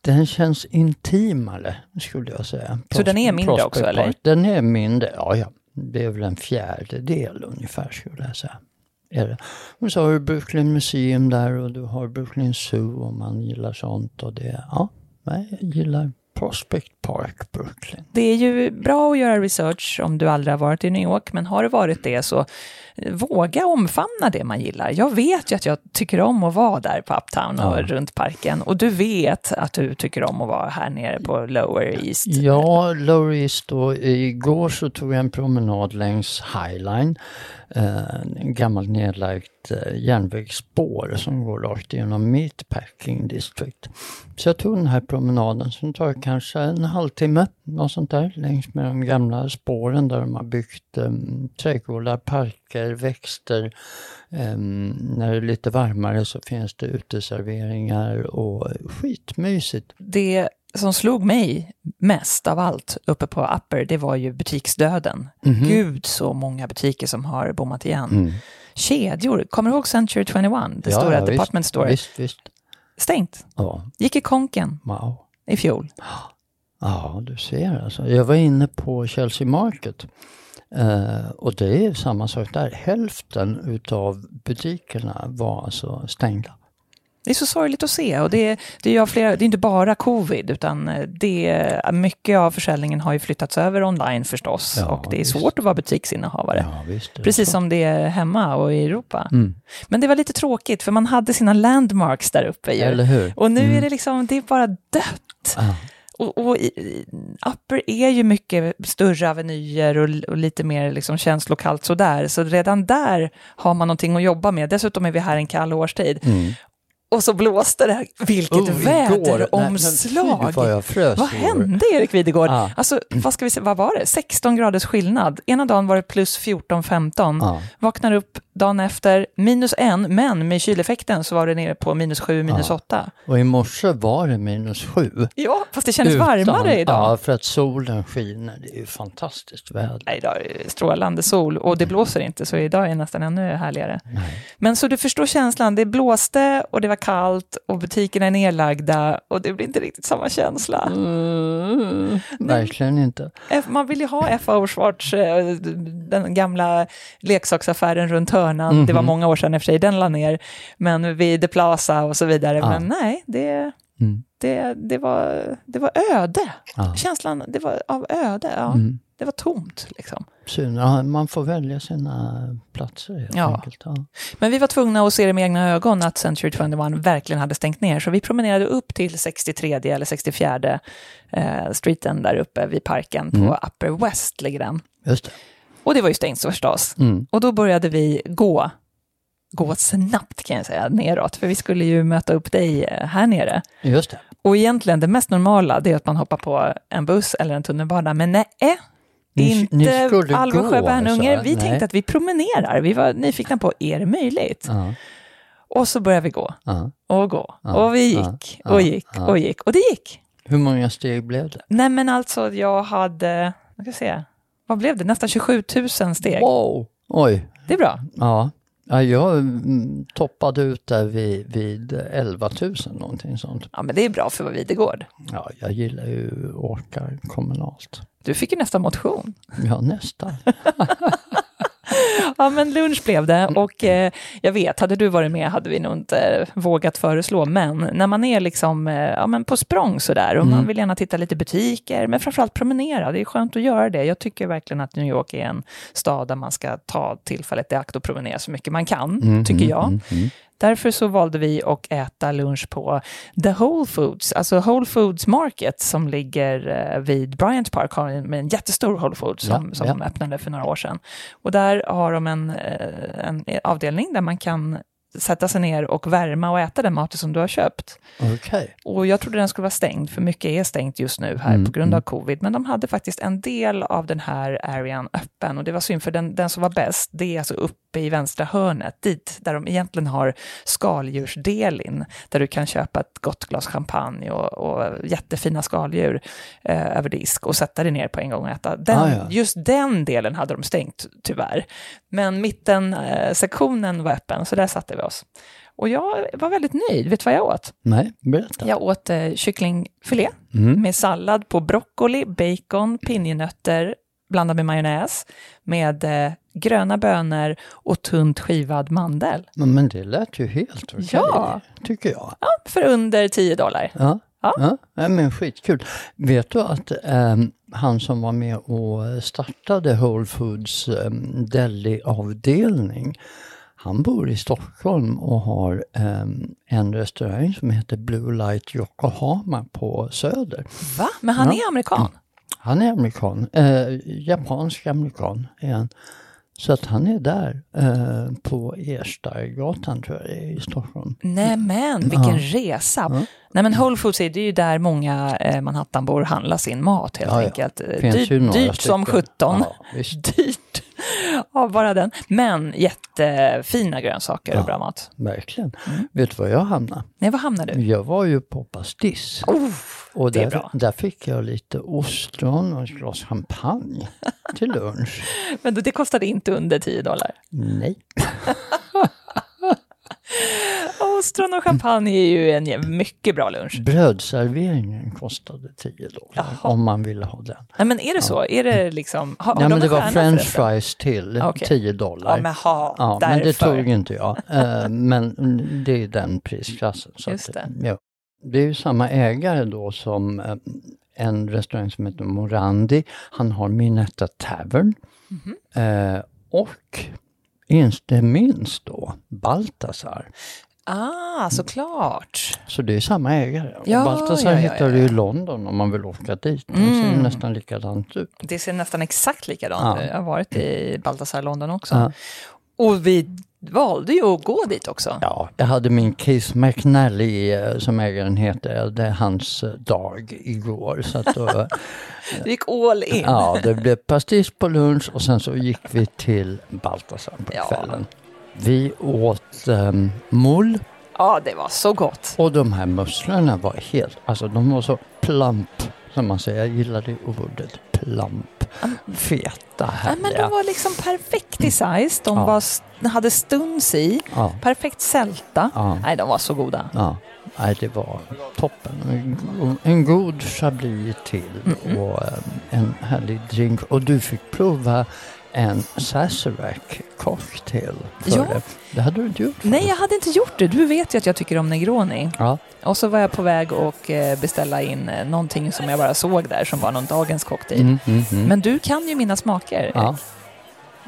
den känns intimare skulle jag säga. Så den är mindre Prospect också, eller? Park. Den är mindre, ja ja. Det är väl en fjärdedel ungefär skulle jag säga. Är det. Och så har du Brooklyn Museum där och du har Brooklyn Zoo om man gillar sånt. Och det, ja, jag gillar Prospect Park, Brooklyn. Det är ju bra att göra research om du aldrig har varit i New York, men har du varit det så våga omfamna det man gillar. Jag vet ju att jag tycker om att vara där på Uptown och Ja. runt parken och du vet att du tycker om att vara här nere på Lower East. Ja, Lower East då. Igår så tog jag en promenad längs High Line. Eh, en gammalt nedlagt eh, järnvägsspår som går rakt igenom Meatpacking District. Så jag tog den här promenaden som tar kanske en halvtimme, något sånt där, längs med de gamla spåren där de har byggt um, trädgårdar, parker, växter. Em, när det är lite varmare så finns det uteserveringar och skitmysigt. Det som slog mig mest av allt uppe på Upper, det var ju butiksdöden. Mhm. Gud så många butiker som har bommat igen. Mm. Kedjor, kommer du ihåg Century 21? Det Ja, stora ja, department store. Visst, visst. Stängt. Ja, Gick i konken wow. i fjol. Ja, du ser alltså. Jag var inne på Chelsea Market eh, och det är samma sak där. Hälften utav butikerna var alltså stängda. Det är så sorgligt att se och det, det, är flera, det är inte bara covid utan det, mycket av försäljningen har ju flyttats över online förstås Ja, och det är visst. svårt att vara butiksinnehavare. Ja, visst. Precis så. som det är hemma och i Europa. Mm. Men det var lite tråkigt för man hade sina landmarks där uppe ju. Och nu Mm. är det liksom, det är bara dött. Ja. Och, och Upper är ju mycket större avenyer och, och lite mer liksom känslokallt sådär. Så redan där har man någonting att jobba med. Dessutom är vi här en kall årstid. Mm. Och så blåste det. Vilket Oh, väderomslag! vad Vad hände Erik Videgård? Ja. Alltså, vad ska vi säga, vad var det? 16 graders skillnad. Ena dagen var det plus 14-15. Ja. Vaknar upp dagen efter, minus en, men med kyleffekten så var det nere på minus 7, minus Ja. 8. Och i morse var det minus sju. Ja, fast det kändes Utan- varmare idag. Ja, för att solen skiner. Det är ju fantastiskt väder. Nej, idag är det strålande sol och det blåser inte, så idag är nästan ännu härligare. Nej. Men så du förstår känslan, det blåste och det var kallt och butikerna är nedlagda och det blir inte riktigt samma känsla. Mm, verkligen inte. Man vill ju ha F.A. Schwarz, eh, den gamla leksaksaffären runt hörnan. Det var Mhm. många år sedan i och för sig den la ner, men vid The Plaza och så vidare. Ja. Men nej, det, Mm. det, det, var, det var öde. Ja. Känslan det var av öde, ja. Mm. Det var tomt liksom. Man får välja sina platser helt Ja. enkelt. Ja. Men vi var tvungna att se det med egna ögon att Century 21 verkligen hade stängt ner. Så vi promenerade upp till 63 eller 64 eh, streeten där uppe vid parken på Mm. Upper West ligger den. Just det. Och det var ju stängt så förstås. Mm. Och då började vi gå, gå snabbt kan jag säga, neråt. För vi skulle ju möta upp dig eh, här nere. Just det. Och egentligen det mest normala det är att man hoppar på en buss eller en tunnelbana. Men nej, Inte ni skulle Alvesjö gå, Bärnunge. alltså? Vi Nej. tänkte att vi promenerar. Vi var nyfikna på, är det möjligt? Ja, Och så började vi gå ja. och gå. Ja, och vi gick och gick och gick. Och det gick. Hur många steg blev det? Nej men alltså jag hade, jag ska se, vad blev det? Nästan 27 000 steg. Wow! Oj, Det är bra. ja. Ja jag mm, toppade ut där vid, vid 11 000 någonting sånt. Ja men det är bra för vad Videgård. Ja, jag gillar ju att åka kommunalt. Du fick ju nästan motion. Ja, nästan. [laughs] [laughs] Ja, men lunch blev det och eh, jag vet, hade du varit med hade vi nog inte eh, vågat föreslå, men när man är liksom eh, ja, men på språng sådär och man Mm. vill gärna titta lite butiker, men framförallt promenera, det är skönt att göra det. Jag tycker verkligen att New York är en stad där man ska ta tillfället i akt och promenera så mycket man kan, Mm, tycker mm, jag. mm, mm. Därför så valde vi att äta lunch på The Whole Foods, alltså Whole Foods Market som ligger eh, vid Bryant Park, har en, med en jättestor Whole Foods som, Ja, som ja. de öppnade för några år sedan. Och där har de en, eh, en avdelning där man kan sätta sig ner och värma och äta den maten som du har köpt. Okej. Och jag trodde den skulle vara stängd, för mycket är stängt just nu här Mm, på grund av mm. covid. Men de hade faktiskt en del av den här arean öppen och det var synd, för den, den som var bäst, det är alltså uppe i vänstra hörnet, dit där de egentligen har skaldjursdelen, där du kan köpa ett gott glas champagne och, och jättefina skaldjur eh, över disk och sätta dig ner på en gång och äta. Den, Ah, ja. Just den delen hade de stängt, tyvärr. Men mittensektionen eh, sektionen var öppen, så där satte vi oss. Och jag var väldigt nöjd. Vet du vad jag åt? Nej, berätta. Jag åt eh, kycklingfilé Mm. med sallad på broccoli, bacon, pinjenötter blandat med majonnäs, med eh, gröna bönor och tunt skivad mandel. Men, det lät ju helt okej, Ja. tycker jag. Ja, för under 10 dollar. Ja. Ja. Ja. men skitkul. Vet du att ehm, han som var med och startade Whole Foods um, deli-avdelning, han bor i Stockholm och har ehm, en restaurang som heter Blue Light Yokohama på Söder. Va? Men han Ja. är amerikan? Han är amerikan, eh, japansk amerikan är han. Så att han är där eh, på Erstargatan tror jag i Stockholm. Nej men vilken Ja. resa! Ja. Nej men Whole Foods är det är ju där många eh, Manhattanbor handlar sin mat helt Ja, ja. enkelt. Ju Dyrt, dyrt som stycken. 17. Ja, [laughs] visst. Dyrt. Ja, bara den. Men jättefina grönsaker och bra mat. Verkligen. Mm. Vet du var jag hamnade? Nej, var hamnade du? Jag var ju på Pastis. Oh, och där, där fick jag lite ostron och ett glas champagne till [laughs] lunch. men det kostade inte under 10 dollar. Nej. [laughs] Ostron och champagne är ju en mycket bra lunch. Brödserveringen kostade 10 dollar Jaha. om man ville ha den. Nej, men är det så? Är det liksom... Har, Ja, de men det var french fries till Okej. 10 dollar. Ja, men ha, Ja, men det tog inte jag. Eh, men det är den prisklassen. Så Just det. Ja. det är ju samma ägare då som eh, en restaurang som heter Morandi. Han har Minetta Tavern. Mhm. Eh, och inte minst då Baltasar. Ah, såklart. Så det är samma ägare. Ja, Baltasar ja, ja, hittar ja, du ja. i London om man vill åka dit. Det ser Mm. nästan likadant ut. Det ser nästan exakt likadant ut. Jag har varit i Baltasar London också. Ja. Och vi valde ju att gå dit också. Ja, jag hade min Keith McNally eh, som ägaren heter, det är hans eh, dag igår. Så att då, Vi [laughs] gick all in. ja, det blev pastis på lunch och sen så gick vi till Baltasar på Ja. kvällen. Vi åt um, mull Ja, det var så gott. och de här musslorna var helt, alltså de var så plump som man säger, jag gillar det ordet, plump. Feta, Ja, härliga. men de var liksom perfekt i size. De Ja. var, hade stuns i. Ja, Perfekt sälta. ja. Nej, de var så goda. Ja, nej, det var toppen. En god chablis till och eh, en härlig drink. Och du fick prova en Sazerac cocktail. för Ja. det. Det hade du inte gjort Nej, förut. jag hade inte gjort det. Du vet ju att jag tycker om Negroni. Ja, Och så var jag på väg att eh, beställa in eh, någonting som jag bara såg där som var någon dagens cocktail. mm, mm, mm. Men du kan ju mina smaker. ja.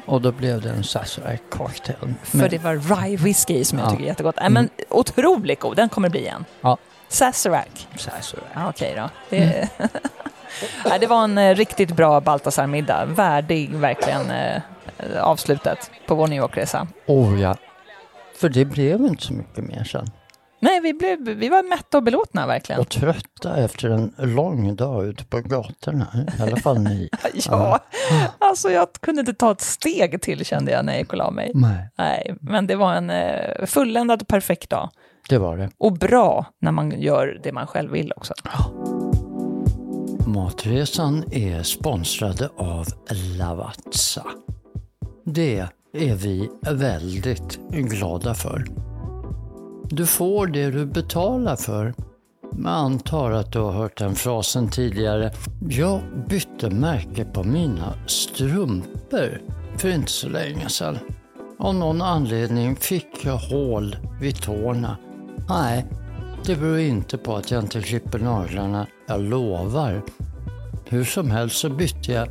Och då blev det en Sazerac cocktail. För Men- det var rye whisky som jag Ja. tycker är jättegott. Nej, men otroligt god, den kommer bli igen. Ja. Sazerac. Sazerac. Ja, Okej då. Det... [laughs] Nej, det var en eh, riktigt bra Baltasar-middag. Värdig verkligen eh, avslutet på vår New York-resa. Oh ja. För det blev inte så mycket mer sen. Nej, vi, blev, vi var mätta och belåtna verkligen. Och trötta efter en lång dag ute på gatorna. I alla fall ni. [laughs] Ja, alltså jag kunde inte ta ett steg till kände jag när jag gick och la mig. Nej, Nej, men det var en eh, fulländad och perfekt dag. det var det. Och bra när man gör det man själv vill också. Matresan är sponsrade av Lavazza. Det är vi väldigt glada för. Du får det du betalar för. Jag antar att du har hört den frasen tidigare. Jag bytte märke på mina strumpor för inte så länge sedan. Av någon anledning fick jag hål vid tårna. Nej, det beror inte på att jag inte klipper naglarna, jag lovar. Hur som helst så bytte jag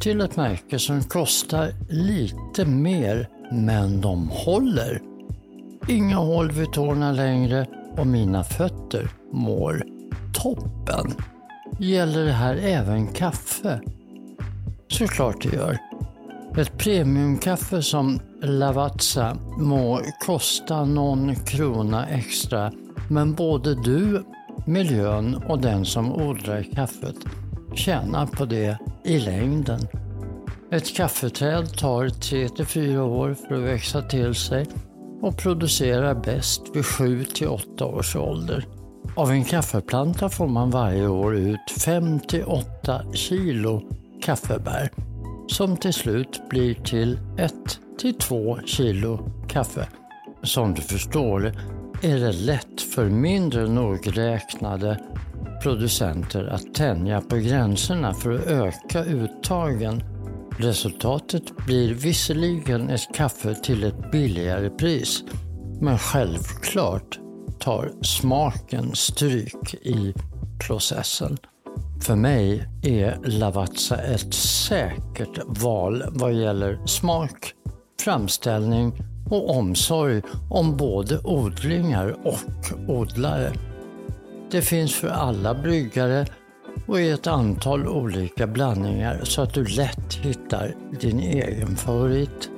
till ett märke som kostar lite mer, men de håller. Inga hål vid tårna längre och mina fötter mår toppen. Gäller det här även kaffe? Såklart det gör. Ett premiumkaffe som Lavazza må kosta någon krona extra, men både du, miljön och den som odlar kaffet tjänar på det i längden. Ett kaffeträd tar 3-4 år för att växa till sig och producerar bäst vid 7-8 års ålder. Av en kaffeplanta får man varje år ut 5-8 kilo kaffebär som till slut blir till 1-2 kilo kaffe. Som du förstår är det lätt för mindre nogräknade producenter att tänja på gränserna för att öka uttagen. Resultatet blir visserligen ett kaffe till ett billigare pris, men självklart tar smaken stryk i processen. För mig är Lavazza ett säkert val vad gäller smak, framställning och omsorg om både odlingar och odlare. Det finns för alla bryggare och i ett antal olika blandningar så att du lätt hittar din egen favorit.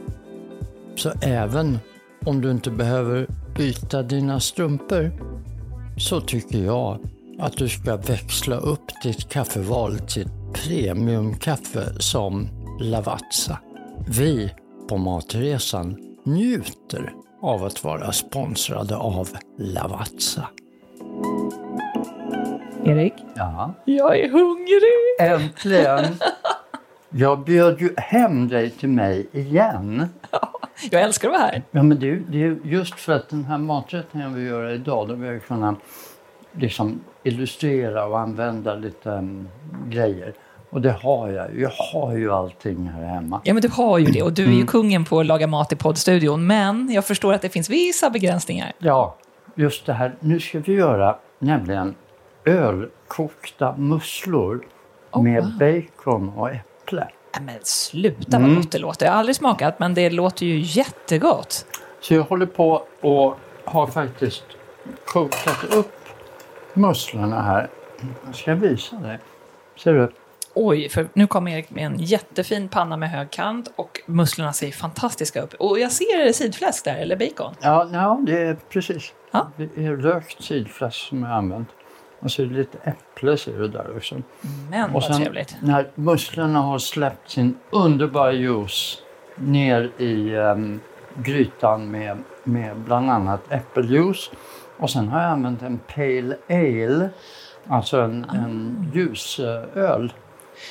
Så även om du inte behöver byta dina strumpor så tycker jag att du ska växla upp ditt kaffeval till premiumkaffe som Lavazza. Vi på Matresan njuter av att vara sponsrade av Lavazza. Erik? Ja. Jag är hungrig! Äntligen! Jag bjöd ju hem dig till mig igen. [laughs] Jag älskar att vara här. Ja, men det, är- det är just för att den här maträtten jag vill göra idag, då vill jag kunna liksom illustrera och använda lite um, grejer. Och det har jag ju. Jag har ju allting här hemma. Ja, men du har ju det och du är ju kungen på att laga mat i poddstudion. Men jag förstår att det finns vissa begränsningar. Ja, just det här. Nu ska vi göra nämligen ölkokta musslor med bacon och äpple. Nej, Men sluta vad gott det låter. Jag har aldrig smakat, men det låter ju jättegott. Så jag håller på och har faktiskt kokat upp musslorna här. Jag ska visa dig. Ser du? Oj, för nu kommer Erik med en jättefin panna med hög kant och musslorna ser fantastiska upp. Och jag ser sidfläsk där, eller bacon. Ja, ja det är precis. Ja. Det är rökt sidfläsk som jag använt. Och så är det lite äpple ser du där också. Men Och vad sen trevligt. när musslorna har släppt sin underbara juice ner i em, grytan med, med bland annat äppeljuice. Och sen har jag använt en pale ale, alltså en, en ljusöl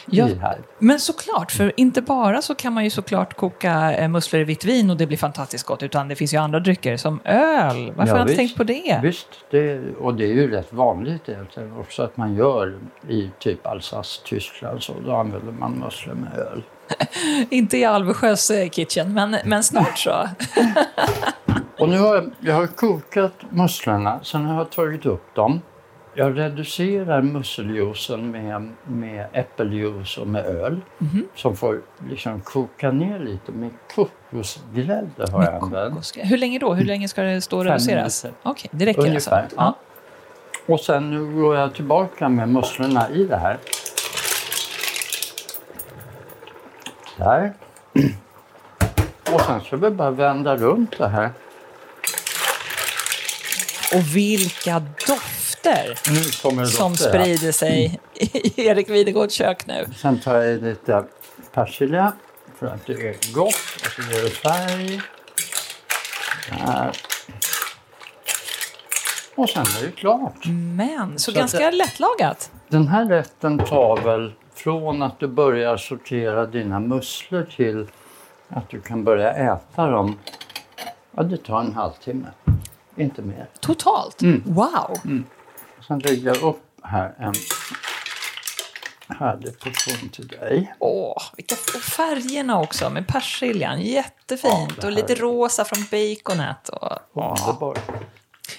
Ja. här. Men såklart, för inte bara så kan man ju såklart koka eh, musslor i vitt vin och det blir fantastiskt gott, utan det finns ju andra drycker som öl. Varför Ja, har jag inte tänkt på det? Visst, det, och det är ju rätt vanligt egentligen också att man gör i typ Alsace, Tyskland så då använder man musslor med öl. [laughs] Inte i Alvesjös eh, kitchen, men, men snart så. [laughs] Och nu har jag, jag har kokat musslorna, sen har jag tagit upp dem. Jag reducerar musseljuicen med, med äppeljuice och med öl. Som får liksom koka ner lite med kokosgrädde har jag använt. Hur länge då? Hur länge ska det stå och reduceras? Okej, det räcker Ungefär. alltså? Ja. Och sen nu går jag tillbaka med musslorna i det här. Där. [clears throat] Och sen ska vi bara vända runt det här. Och vilka dofter Nu kommer det som dofter sprider sig i Erik Videgårds kök nu. Sen tar jag i lite persilja för att det är gott. Och så blir det färg. Där. Och sen är det klart. Men, så, Så ganska att lättlagat. Den här rätten tar väl från att du börjar sortera dina musslor till att du kan börja äta dem. Ja, det tar en halvtimme. Inte mer. Totalt. Mm. Wow! Sen lägger jag upp här en härlig portion till dig. Åh, vilka färgerna också med persiljan. Jättefint. Ja, och lite rosa från baconet. Och, Underbart.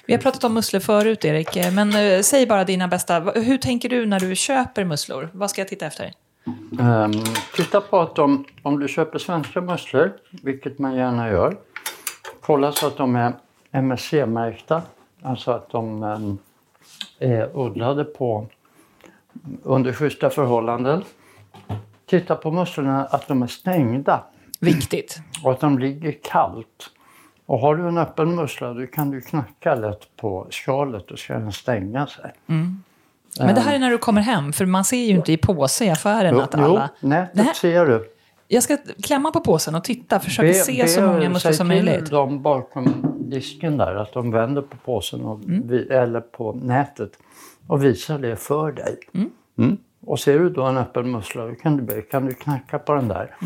Vi har pratat om musslor förut, Erik. Men eh, säg bara dina bästa. Hur tänker du när du köper musslor? Vad ska jag titta efter? Ehm, titta på att de, om du köper svenska musslor, vilket man gärna gör, kolla så att de är MSC-märkta. Alltså att de ehm, är odlade på under schyssta förhållanden. Titta på musslorna att de är stängda Viktigt. och att de ligger kallt. Och har du en öppen mussla då kan du knacka lätt på skalet och ska den stänga sig. Men det här är när du kommer hem, för man ser ju inte i påse i affären att alla... jo nätet ser du. Jag ska klämma på påsen och titta, försöka se så många musslor säg som möjligt. dem bakom disken där att de vänder på påsen och Mm. eller på nätet och visar det för dig. Mm. Och ser du då en öppen mussla då kan du, kan du knacka på den där.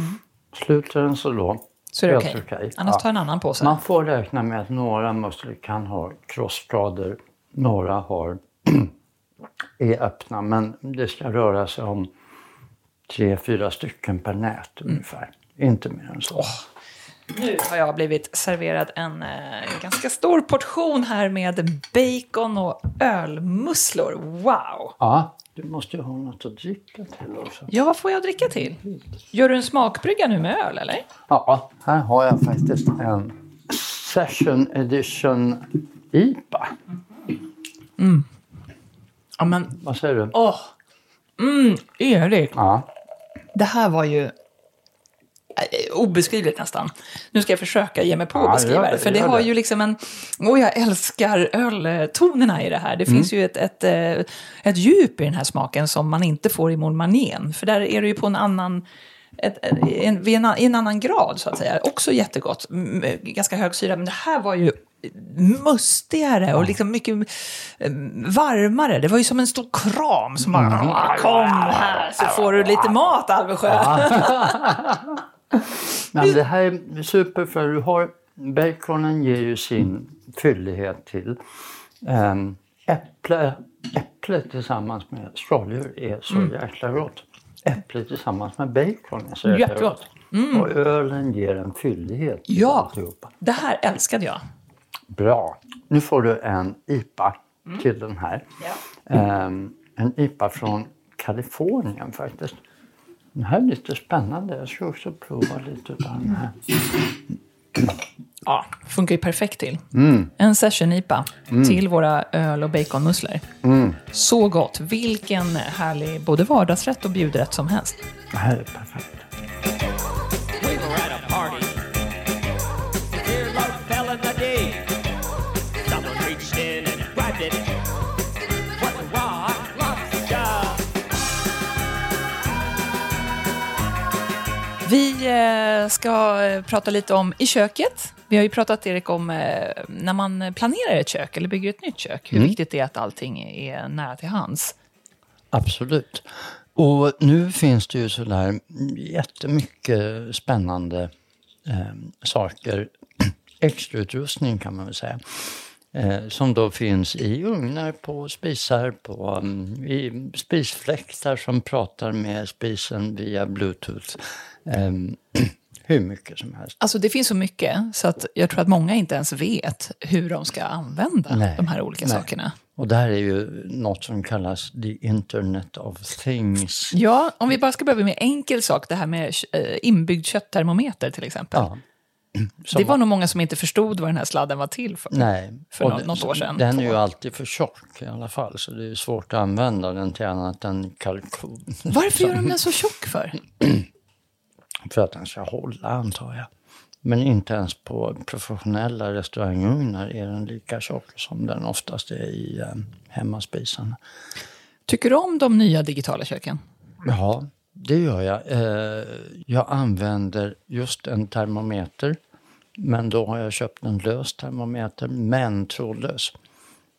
Sluter den så då Mm. Så är det okej. Annars ta en annan påse. Man får räkna med att några musslor kan ha krossskador, några har [clears throat] är öppna men det ska röra sig om tre, fyra stycken per nät Mm. ungefär. Inte mer än så. Nu har jag blivit serverad en eh, ganska stor portion här med bacon och ölmusslor. Wow! Ja, du måste ju ha något att dricka till också. Ja, vad får jag dricka till? Gör du en smakbrygga nu med öl, eller? Ja, här har jag faktiskt en Session Edition IPA. Ja, men Vad säger du? åh! Mm, Erik, Ja, det här var ju eh, obeskrivligt nästan. Nu ska jag försöka ge mig på Ja, att beskriva gör det, för det har det. ju liksom en... Åh, jag älskar öltonerna i det här. Det Mm. finns ju ett, ett, eh, ett djup i den här smaken som man inte får i Montmarnén. För där är det ju på en annan ett, en, en, en annan grad så att säga. Också jättegott, ganska hög syra. Men det här var ju mustigare och liksom mycket eh, varmare. Det var ju som en stor kram som bara mm. kom här så får du lite mat Alvesjö. [laughs] Men det här är super för du har baconen ger ju sin fyllighet till. Um, äpple, äpple tillsammans med skaldjur är så mm. jäkla gott. Äpple tillsammans med bacon är så jäkla gott. Mm. Och ölen ger en fyllighet. Ja, det här älskade jag. Bra. Nu får du en IPA mm. till den här. Ja. Um, en IPA från Kalifornien faktiskt. Den här är lite spännande. Jag ska också prova lite av den här. Ja, funkar ju perfekt till. Mm. En session-IPA mm. till våra öl och baconmusslor. Mm. Så gott. Vilken härlig både vardagsrätt och bjudrätt som helst. Det här är perfekt. Vi eh, ska eh, prata lite om i köket. Vi har ju pratat, Erik, om eh, när man planerar ett kök eller bygger ett nytt kök, hur mm. viktigt det är att allting är nära till hands. Absolut. Och nu finns det ju sådär jättemycket spännande eh, saker, [clears throat] extrautrustning kan man väl säga, eh, som då finns i ugnar, på spisar, på, um, i spisfläktar som pratar med spisen via bluetooth. Um, [clears throat] hur mycket som helst. Alltså det finns så mycket så att jag tror att många inte ens vet hur de ska använda nej, de här olika nej. sakerna. Och det här är ju något som kallas the internet of things. Ja, om vi bara ska börja med en enkel sak, det här med eh, inbyggd kötttermometer till exempel. Ja. Det var nog många som inte förstod vad den här sladden var till för, Nej. för och något år sedan. Den är ju alltid för tjock i alla fall, så det är svårt att använda den till annat än kalkon. Varför gör de den så tjock för? [clears throat] för att den ska hålla, antar jag. Men inte ens på professionella restaurangugnar är den lika tjock som den oftast är i eh, hemmaspisarna. Tycker du om de nya digitala köken? Ja, det gör jag. Eh, jag använder just en termometer, men då har jag köpt en lös termometer, men trådlös.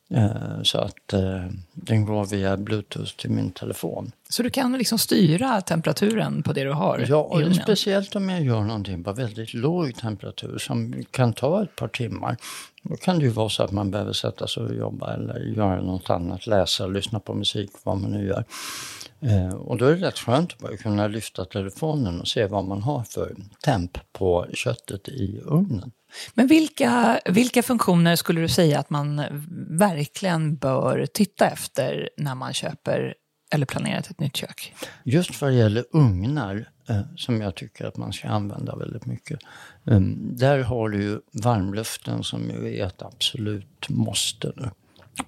Eh, så att eh, den går via bluetooth till min telefon. Så du kan liksom styra temperaturen på det du har Ja, och speciellt om jag gör någonting på väldigt låg temperatur som kan ta ett par timmar. Då kan det ju vara så att man behöver sätta sig och jobba eller göra något annat, läsa, lyssna på musik, vad man nu gör. Eh, och då är det rätt skönt att bara kunna lyfta telefonen och se vad man har för temp på köttet i ugnen. Men vilka, vilka funktioner skulle du säga att man verkligen bör titta efter när man köper eller planerar ett nytt kök? Just vad det gäller ugnar, eh, som jag tycker att man ska använda väldigt mycket. Eh, där har du ju varmluften som ju är ett absolut måste nu.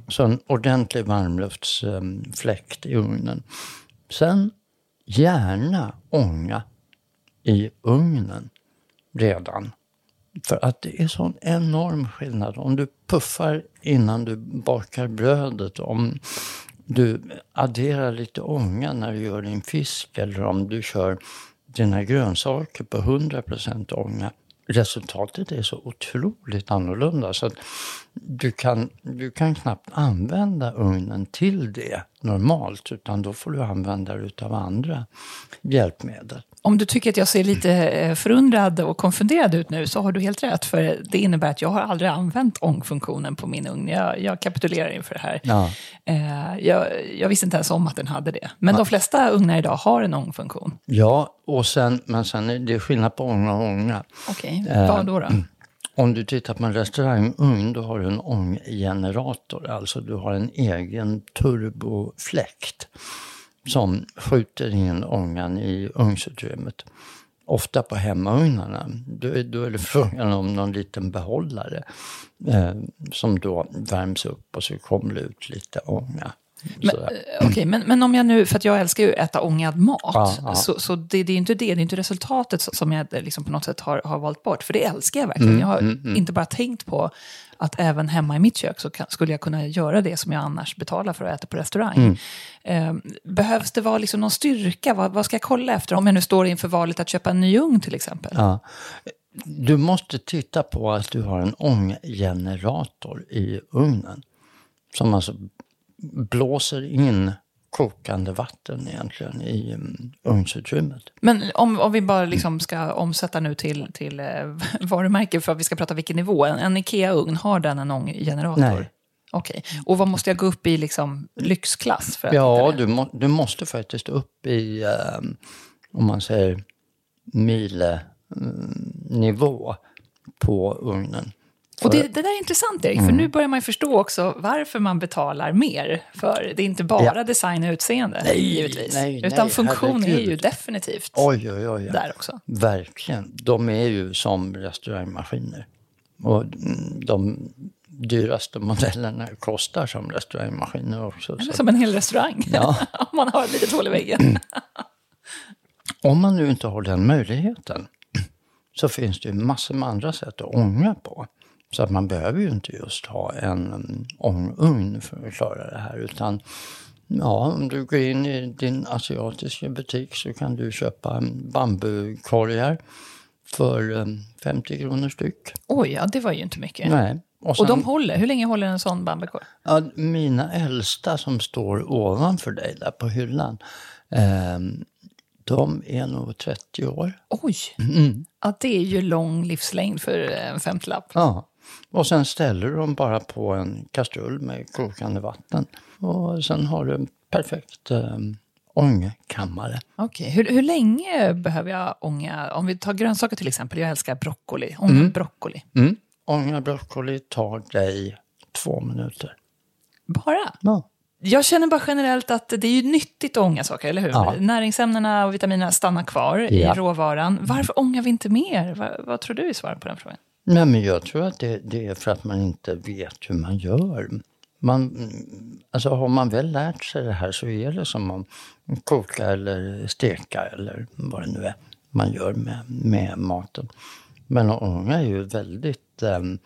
Så en ordentlig varmluftsfläkt i ugnen. Sen gärna ånga i ugnen redan. För att det är sån enorm skillnad. Om du puffar innan du bakar brödet, om du adderar lite ånga när du gör din fisk eller om du kör dina grönsaker på 100% ånga. Resultatet är så otroligt annorlunda så att du kan, du kan knappt använda ugnen till det normalt utan då får du använda det utav andra hjälpmedel. Om du tycker att jag ser lite eh, förundrad och konfunderad ut nu så har du helt rätt. För det innebär att jag har aldrig använt ångfunktionen på min ugn. Jag, jag kapitulerar inför det här. Ja. Eh, jag, jag, visste inte ens om att den hade det. Men de flesta ugnar idag har en ångfunktion. Ja, och sen, men sen är det skillnad på ånga och ånga. Okej, okay. vad då? då? Eh, [clears throat] om du tittar på en restaurangugn, då har du en ånggenerator. Alltså du har en egen turbofläkt som skjuter in ångan i ugnsutrymmet. Ofta på hemmaugnarna, då, då är det frågan om någon liten behållare eh, som då värms upp och så kommer det ut lite ånga. Men, eh, okej, men, men om jag nu, för att jag älskar ju att äta ångad mat, Ja, ja. så, så det, det är inte det, det är inte resultatet som jag eh, liksom på något sätt har, har valt bort, för det älskar jag verkligen. Mm, jag har inte bara tänkt på att även hemma i mitt kök så kan, skulle jag kunna göra det som jag annars betalar för att äta på restaurang. Mm. Eh, behövs det vara liksom någon styrka? Vad, vad ska jag kolla efter om jag nu står inför valet att köpa en ny ugn till exempel? Ja. Du måste titta på att du har en ånggenerator i ugnen. Som alltså blåser in kokande vatten egentligen i um, ugnsutrymmet. Men om, om vi bara liksom ska omsätta nu till, till eh, [laughs] varumärke för att vi ska prata vilken nivå. En, en Ikea-ugn, har den en ånggenerator? Nej. Okej. Och vad måste jag gå upp i liksom lyxklass för att Ja, du, må, du måste faktiskt upp i, um, om man säger, milenivå på ugnen. Och det, det där är intressant Erik, Mm. för nu börjar man förstå också varför man betalar mer. För det är inte bara Ja. design och utseende, Nej, givetvis. nej, utan nej, funktion är ju herregud. definitivt Oj, oj, oj. där också. Verkligen. De är ju som restaurangmaskiner. Och mm, de dyraste modellerna kostar som restaurangmaskiner också. Så. Som en hel restaurang, Ja. [laughs] om man har ett litet hål i väggen. Om man nu inte har den möjligheten så finns det ju massor med andra sätt att ånga på. Så att man behöver ju inte just ha en ångugn för att klara det här. Utan ja, om du går in i din asiatiska butik så kan du köpa bambukorgar för mm, 50 kronor styck. Oj, ja, det var ju inte mycket. Nej. Och sen- de håller, hur länge håller en sån bambukorg? Ja, mina äldsta som står ovanför dig där på hyllan, ehm, de är nog 30 år. Oj! Mm. Ja, det är ju lång livslängd för en femtiolapp. Ja. Och sen ställer du dem bara på en kastrull med kokande vatten. Och sen har du en perfekt um, ångkammare. Okej, hur, hur länge behöver jag ånga? Om vi tar grönsaker till exempel, jag älskar broccoli. Ånga broccoli. Mm. Ånga broccoli tar dig två minuter. Bara? Ja. Jag känner bara generellt att det är ju nyttigt att ånga saker, eller hur? Ja. Näringsämnena och vitaminerna stannar kvar Ja. i råvaran. Varför ångar vi inte mer? Vad, vad tror du är svaret på den frågan? Nej, men jag tror att det, det är för att man inte vet hur man gör. Man, mm, alltså har man väl lärt sig det här så är det som att koka eller steka eller vad det nu är man gör med, med maten. Men ånga är ju väldigt em,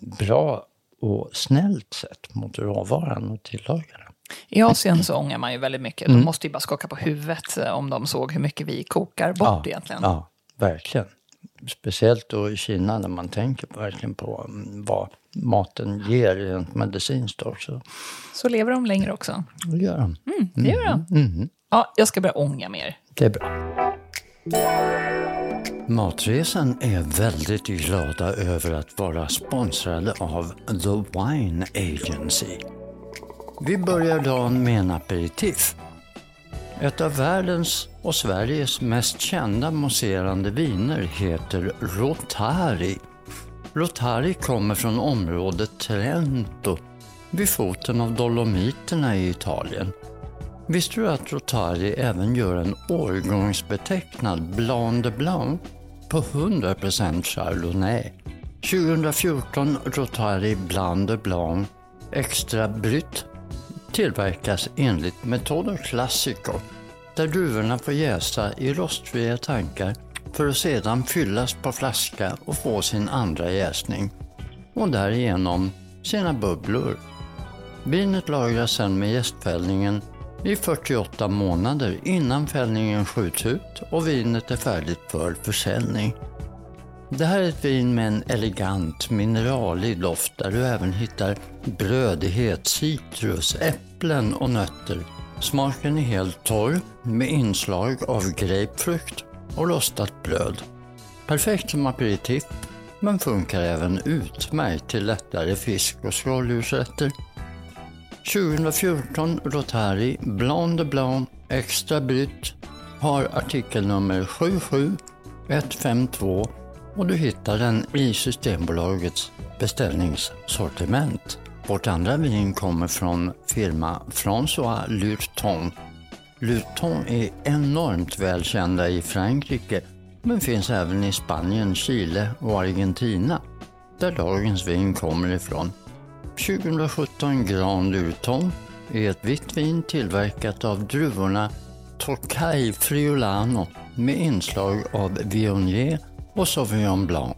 bra och snällt sätt mot råvaran och tillaga den. I Asien så ångar man ju väldigt mycket. Mm. De måste ju bara skaka på huvudet eh, om de såg hur mycket vi kokar bort egentligen. Ja, verkligen. Speciellt då i Kina när man tänker verkligen på mm, vad maten ger rent medicinskt också. Så lever de längre också. Det gör de. Det gör de. Mm. Ja, jag ska börja ånga mer. Det är bra. Matresan är väldigt glada över att vara sponsrade av The Wine Agency. Vi börjar dagen med en aperitif. Ett av världens och Sveriges mest kända mousserande viner heter Rotari. Rotari kommer från området Trento vid foten av Dolomiterna i Italien. Visste du att Rotari även gör en årgångsbetecknad Blanc de Blanc på 100% Chardonnay? 2014 Rotari Blanc de Blanc Extra Brut tillverkas enligt metoden Classico där druvorna får jäsa i rostfria tankar för att sedan fyllas på flaska och få sin andra jäsning och därigenom sina bubblor. Vinet lagras sedan med jästfällningen i 48 månader innan fällningen skjuts ut och vinet är färdigt för försäljning. Det här är ett vin med en elegant mineralig doft där du även hittar brödighet, citrus, äpplen och nötter. Smaken är helt torr med inslag av grapefrukt och rostat bröd. Perfekt som aperitif men funkar även utmärkt till lättare fisk och skaldjursrätter. 2014 Rotari Blanc de Blanc Extra Brut har artikelnummer 77152 och du hittar den i Systembolagets beställningssortiment. Vårt andra vin kommer från firma François Lurton. Lurton är enormt välkända i Frankrike men finns även i Spanien, Chile och Argentina där dagens vin kommer ifrån. 2017 Grand Lurton är ett vitt vin tillverkat av druvorna Tokaj Friulano med inslag av Viognier och Sauvignon Blanc.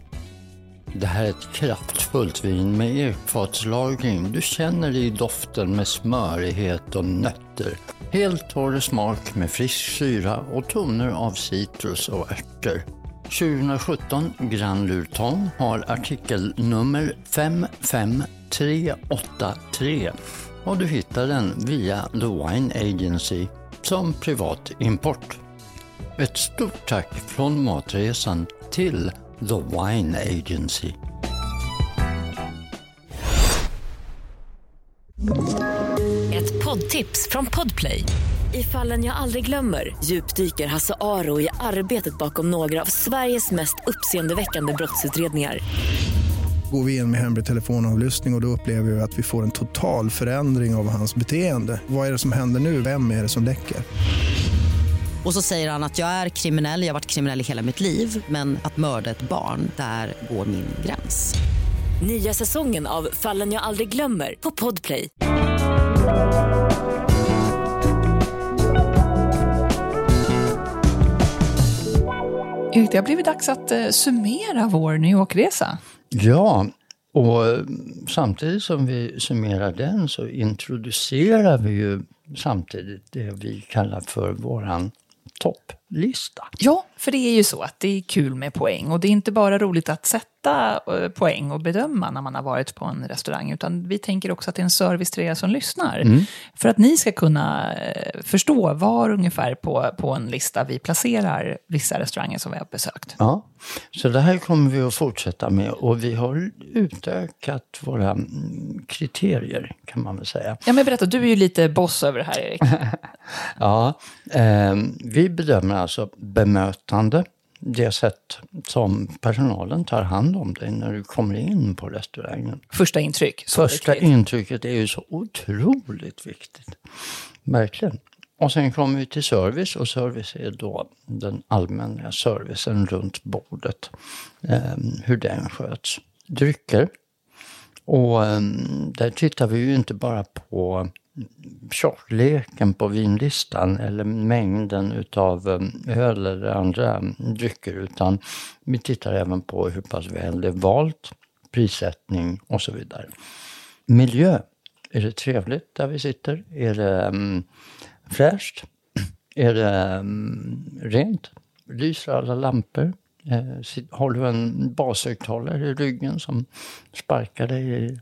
Det här är ett kraftfullt vin med ekfatslagring. Du känner det i doften med smörighet och nötter. Helt torr smak med frisk syra och toner av citrus och örter. 2017 Grand Luton har artikelnummer 55383 och du hittar den via The Wine Agency som privat import. Ett stort tack från Matresan till The Wine Agency. Ett poddtips från Podplay. I fallen jag aldrig glömmer djupdyker Hasse Aro i arbetet bakom några av Sveriges mest uppseendeväckande brottsutredningar. Går vi in med hemlig telefonavlyssning och, och då upplever vi att vi får en total förändring av hans beteende. Vad är det som händer nu? Vem är det som läcker? Och så säger han att jag är kriminell, jag har varit kriminell i hela mitt liv men att mörda ett barn, där går min gräns. Nya säsongen av Fallen jag aldrig glömmer på Podplay. Erik, det har blivit dags att eh, summera vår New York-resa. Ja, och eh, samtidigt som vi summerar den så introducerar vi ju samtidigt det vi kallar för våran topp topplista. Ja, för det är ju så att det är kul med poäng och det är inte bara roligt att sätta eh, poäng och bedöma när man har varit på en restaurang utan vi tänker också att det är en service till er som lyssnar. Mm. För att ni ska kunna eh, förstå var ungefär på, på en lista vi placerar vissa restauranger som vi har besökt. Ja, så det här kommer vi att fortsätta med och vi har utökat våra mm, kriterier kan man väl säga. Ja, men berätta, du är ju lite boss över det här Erik. [laughs] Ja, eh, vi bedömer alltså bemötande, det sätt som personalen tar hand om dig när du kommer in på restaurangen. Första intryck. Första viktigt. intrycket är ju så otroligt viktigt. Verkligen. Och sen kommer vi till service och service är då den allmänna servicen runt bordet. Eh, hur den sköts. Drycker. Och eh, där tittar vi ju inte bara på tjockleken på vinlistan eller mängden utav eh, öl eller andra eh, drycker utan vi tittar även på hur pass väl det är valt, prissättning och så vidare. Miljö. Är det trevligt där vi sitter? Är det um, fräscht? [clears throat] Är det um, rent? Lyser alla lampor? Eh, har du en bashögtalare i ryggen som sparkar dig i,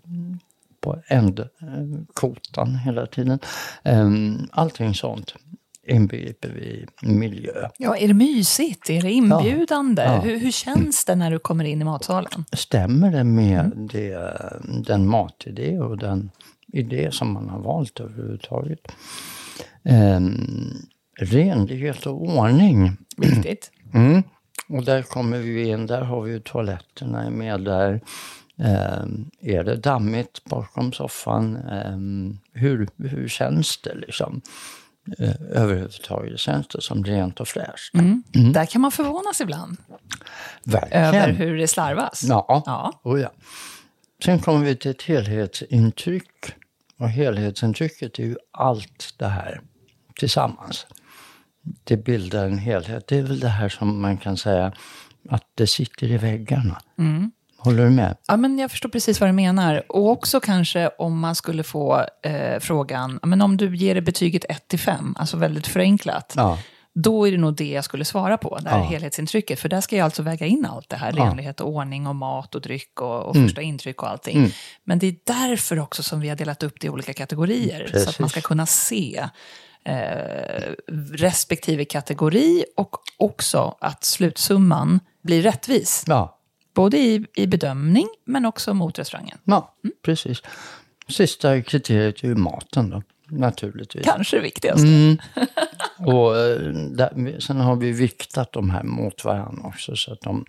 på ändkotan hela tiden? Um, allting sånt inbegriper vi miljö. Ja, är det mysigt? Är det inbjudande? Ja. Hur, hur känns det när du kommer in i matsalen? Stämmer det med det, den matidé och den idé som man har valt överhuvudtaget? Um, renlighet och ordning. Viktigt. Mm. Och där kommer vi in, där har vi ju toaletterna med där. Ehm, är det dammigt bakom soffan? Ehm, hur, hur känns det liksom? Eh, överhuvudtaget känns det som rent och fräscht. Mm. Där kan man förvånas ibland Verkligen. över hur det slarvas. Ja. Ja. Oh, ja. Sen kommer vi till ett helhetsintryck. Och helhetsintrycket är ju allt det här tillsammans. Det bildar en helhet. Det är väl det här som man kan säga att det sitter i väggarna. Håller du med? Ja, men jag förstår precis vad du menar. Och också kanske om man skulle få eh, frågan, men om du ger det betyget 1 till 5, alltså väldigt förenklat, Ja. då är det nog det jag skulle svara på, det här Ja. helhetsintrycket. För där ska jag alltså väga in allt det här, Ja. renlighet och ordning och mat och dryck och, och första intryck och allting. Mm. Men det är därför också som vi har delat upp det i olika kategorier, så att Precis. man ska kunna se eh, respektive kategori och också att slutsumman blir rättvis. Ja, Både i, i bedömning men också mot restaurangen. ja precis. Sista kriteriet är ju maten då, naturligtvis. Kanske det viktigaste. Mm. [laughs] Och eh, där, sen har vi viktat de här mot varandra också så att de,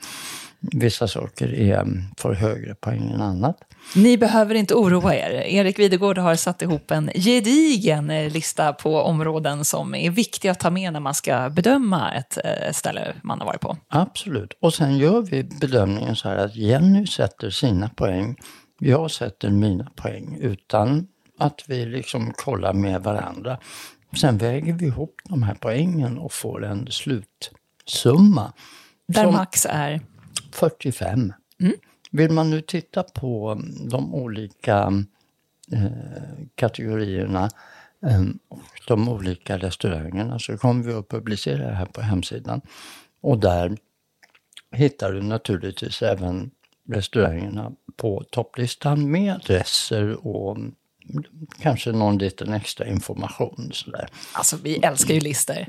vissa saker är, får högre poäng än annat. Ni behöver inte oroa er. Erik Videgård har satt ihop en gedigen eh, lista på områden som är viktiga att ta med när man ska bedöma ett eh, ställe man har varit på. Absolut. Och sen gör vi bedömningen så här att Jenny sätter sina poäng, jag sätter mina poäng utan att vi liksom kollar med varandra. Sen väger vi ihop de här poängen och får en slutsumma. Där som max är? 45. Vill man nu titta på de olika eh, kategorierna eh, och de olika restaurangerna så kommer vi att publicera det här på hemsidan. Och där hittar du naturligtvis även restaurangerna på topplistan med adresser och mm, kanske någon liten extra information. Sådär. Alltså vi älskar ju listor.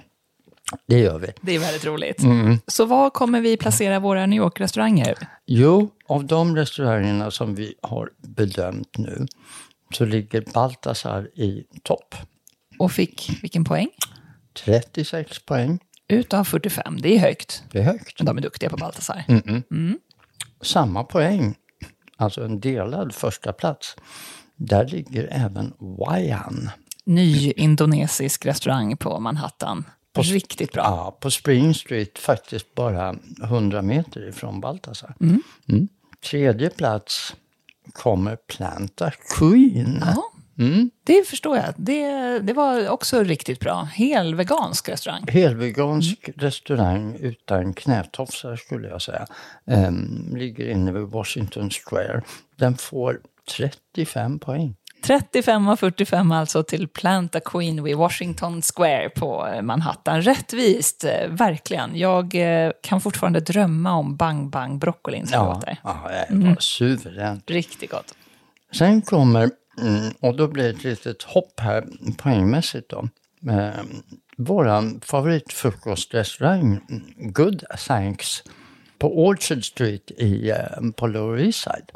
Det gör vi. Det är väldigt roligt. Mm. Så var kommer vi placera våra New York-restauranger? Jo, av de restaurangerna som vi har bedömt nu så ligger Baltasar i topp. Och fick vilken poäng? 36 poäng. Utav 45. Det är högt. Det är högt. Men de är duktiga på Baltasar. Samma poäng, alltså en delad första plats. Där ligger även Wayan. Ny indonesisk restaurang på Manhattan. Riktigt bra. Ja, på Spring Street, faktiskt bara 100 meter ifrån Baltasar. Mm. Tredje plats kommer Planta Queen. Ja, det förstår jag. Det, det var också riktigt bra. Hel vegansk restaurang. Helvegansk restaurang utan knätofsar skulle jag säga. Ehm, ligger inne vid Washington Square. Den får 35 poäng. 35 av 45 alltså till Planta Queen vid Washington Square på eh, Manhattan. Rättvist, eh, verkligen. Jag eh, kan fortfarande drömma om Bang Bang broccolin som Ja, låter. ja det var suveränt. Riktigt gott. Sen kommer, mm, och då blir det ett litet hopp här poängmässigt då. Våran favoritfrukostrestaurang mm, Good Thanks på Orchard Street i, på Lower East Side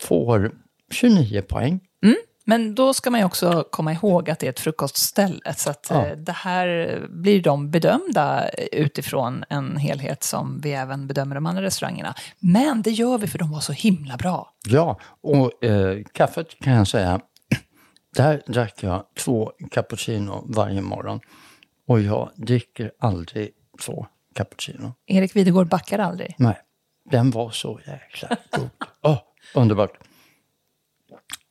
får 29 poäng. Men då ska man ju också komma ihåg att det är ett frukostställe. Så att Ja. eh, det här blir de bedömda utifrån en helhet som vi även bedömer de andra restaurangerna. Men det gör vi för de var så himla bra. Ja, och eh, kaffet kan jag säga, [clears throat] där drack jag två cappuccino varje morgon. Och jag dricker aldrig två cappuccino. Erik Videgård backar aldrig. Nej, den var så jäkla god. [laughs] Åh, underbart.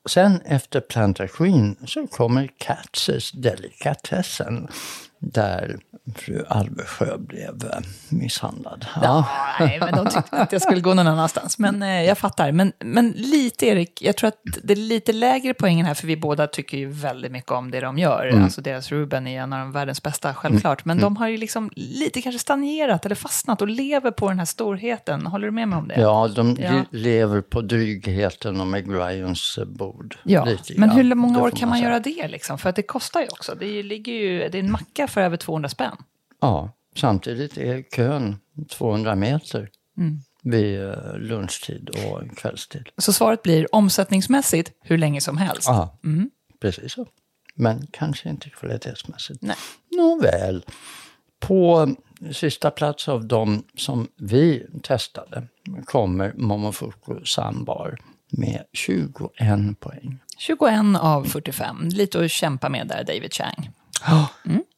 Sen efter plantagen så kommer Katzes delikatessen. Där fru Alvesjö blev eh, misshandlad. Ja. Nej, men de tyckte att jag skulle gå någon annanstans. Men eh, jag fattar. Men, men lite, Erik, jag tror att det är lite lägre poängen här, för vi båda tycker ju väldigt mycket om det de gör. Mm. Alltså deras Ruben är en av de världens bästa, självklart. Men de har ju liksom lite kanske stagnerat eller fastnat och lever på den här storheten. Håller du med mig om det? Ja, de Ja. le- lever på drygheten och McGryons eh, bord. Ja, Lite men hur många år kan man säga. göra det liksom? För att det kostar ju också. Det, ligger ju, det är en macka för över 200 spänn. Ja, samtidigt är kön 200 meter Mm. vid eh, lunchtid och kvällstid. Så svaret blir omsättningsmässigt hur länge som helst. Ja, precis så. Men kanske inte kvalitetsmässigt. Nej. Nåväl. På sista plats av de som vi testade kommer Momofuku Sambar med 21 poäng. 21 av 45. Lite att kämpa med där, David Chang.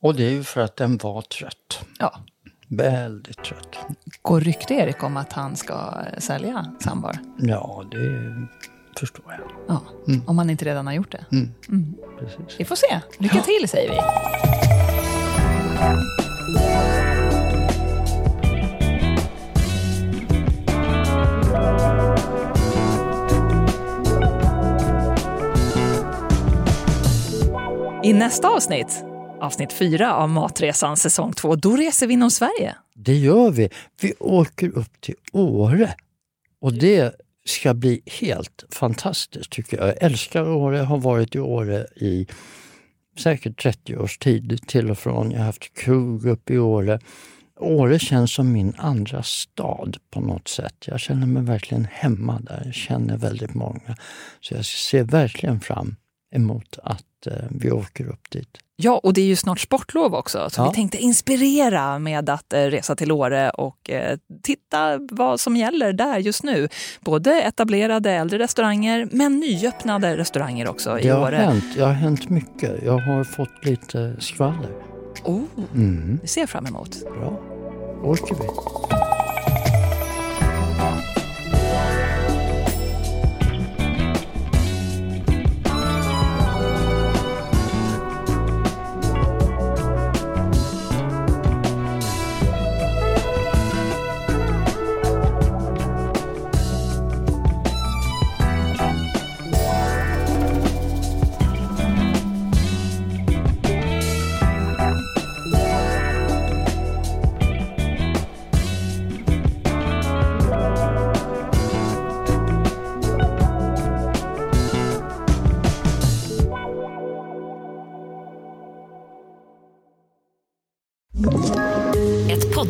Och det är ju för att den var trött. Ja, Väldigt trött. går rykte Erik om att han ska sälja Sambar? Ja, det förstår jag. Ja, om han inte redan har gjort det. Precis. Vi får se. Lycka till säger vi. I nästa avsnitt, avsnitt 4 av Matresan säsong 2, då reser vi inom Sverige. Det gör vi. Vi åker upp till Åre. Och det ska bli helt fantastiskt tycker jag. Jag älskar Åre, har varit i Åre i säkert 30 års tid till och från. Jag har haft krog uppe i Åre. Åre känns som min andra stad på något sätt. Jag känner mig verkligen hemma där. Jag känner väldigt många. Så jag ser verkligen fram emot att vi åker upp dit. Ja, och det är ju snart sportlov också, så Ja. vi tänkte inspirera med att eh, resa till Åre och eh, titta vad som gäller där just nu. Både etablerade äldre restauranger, men nyöppnade restauranger också i Det har Åre. hänt, det har hänt mycket. Jag har fått lite skvaller. Oh, Mm, det ser jag fram emot. bra. åker vi.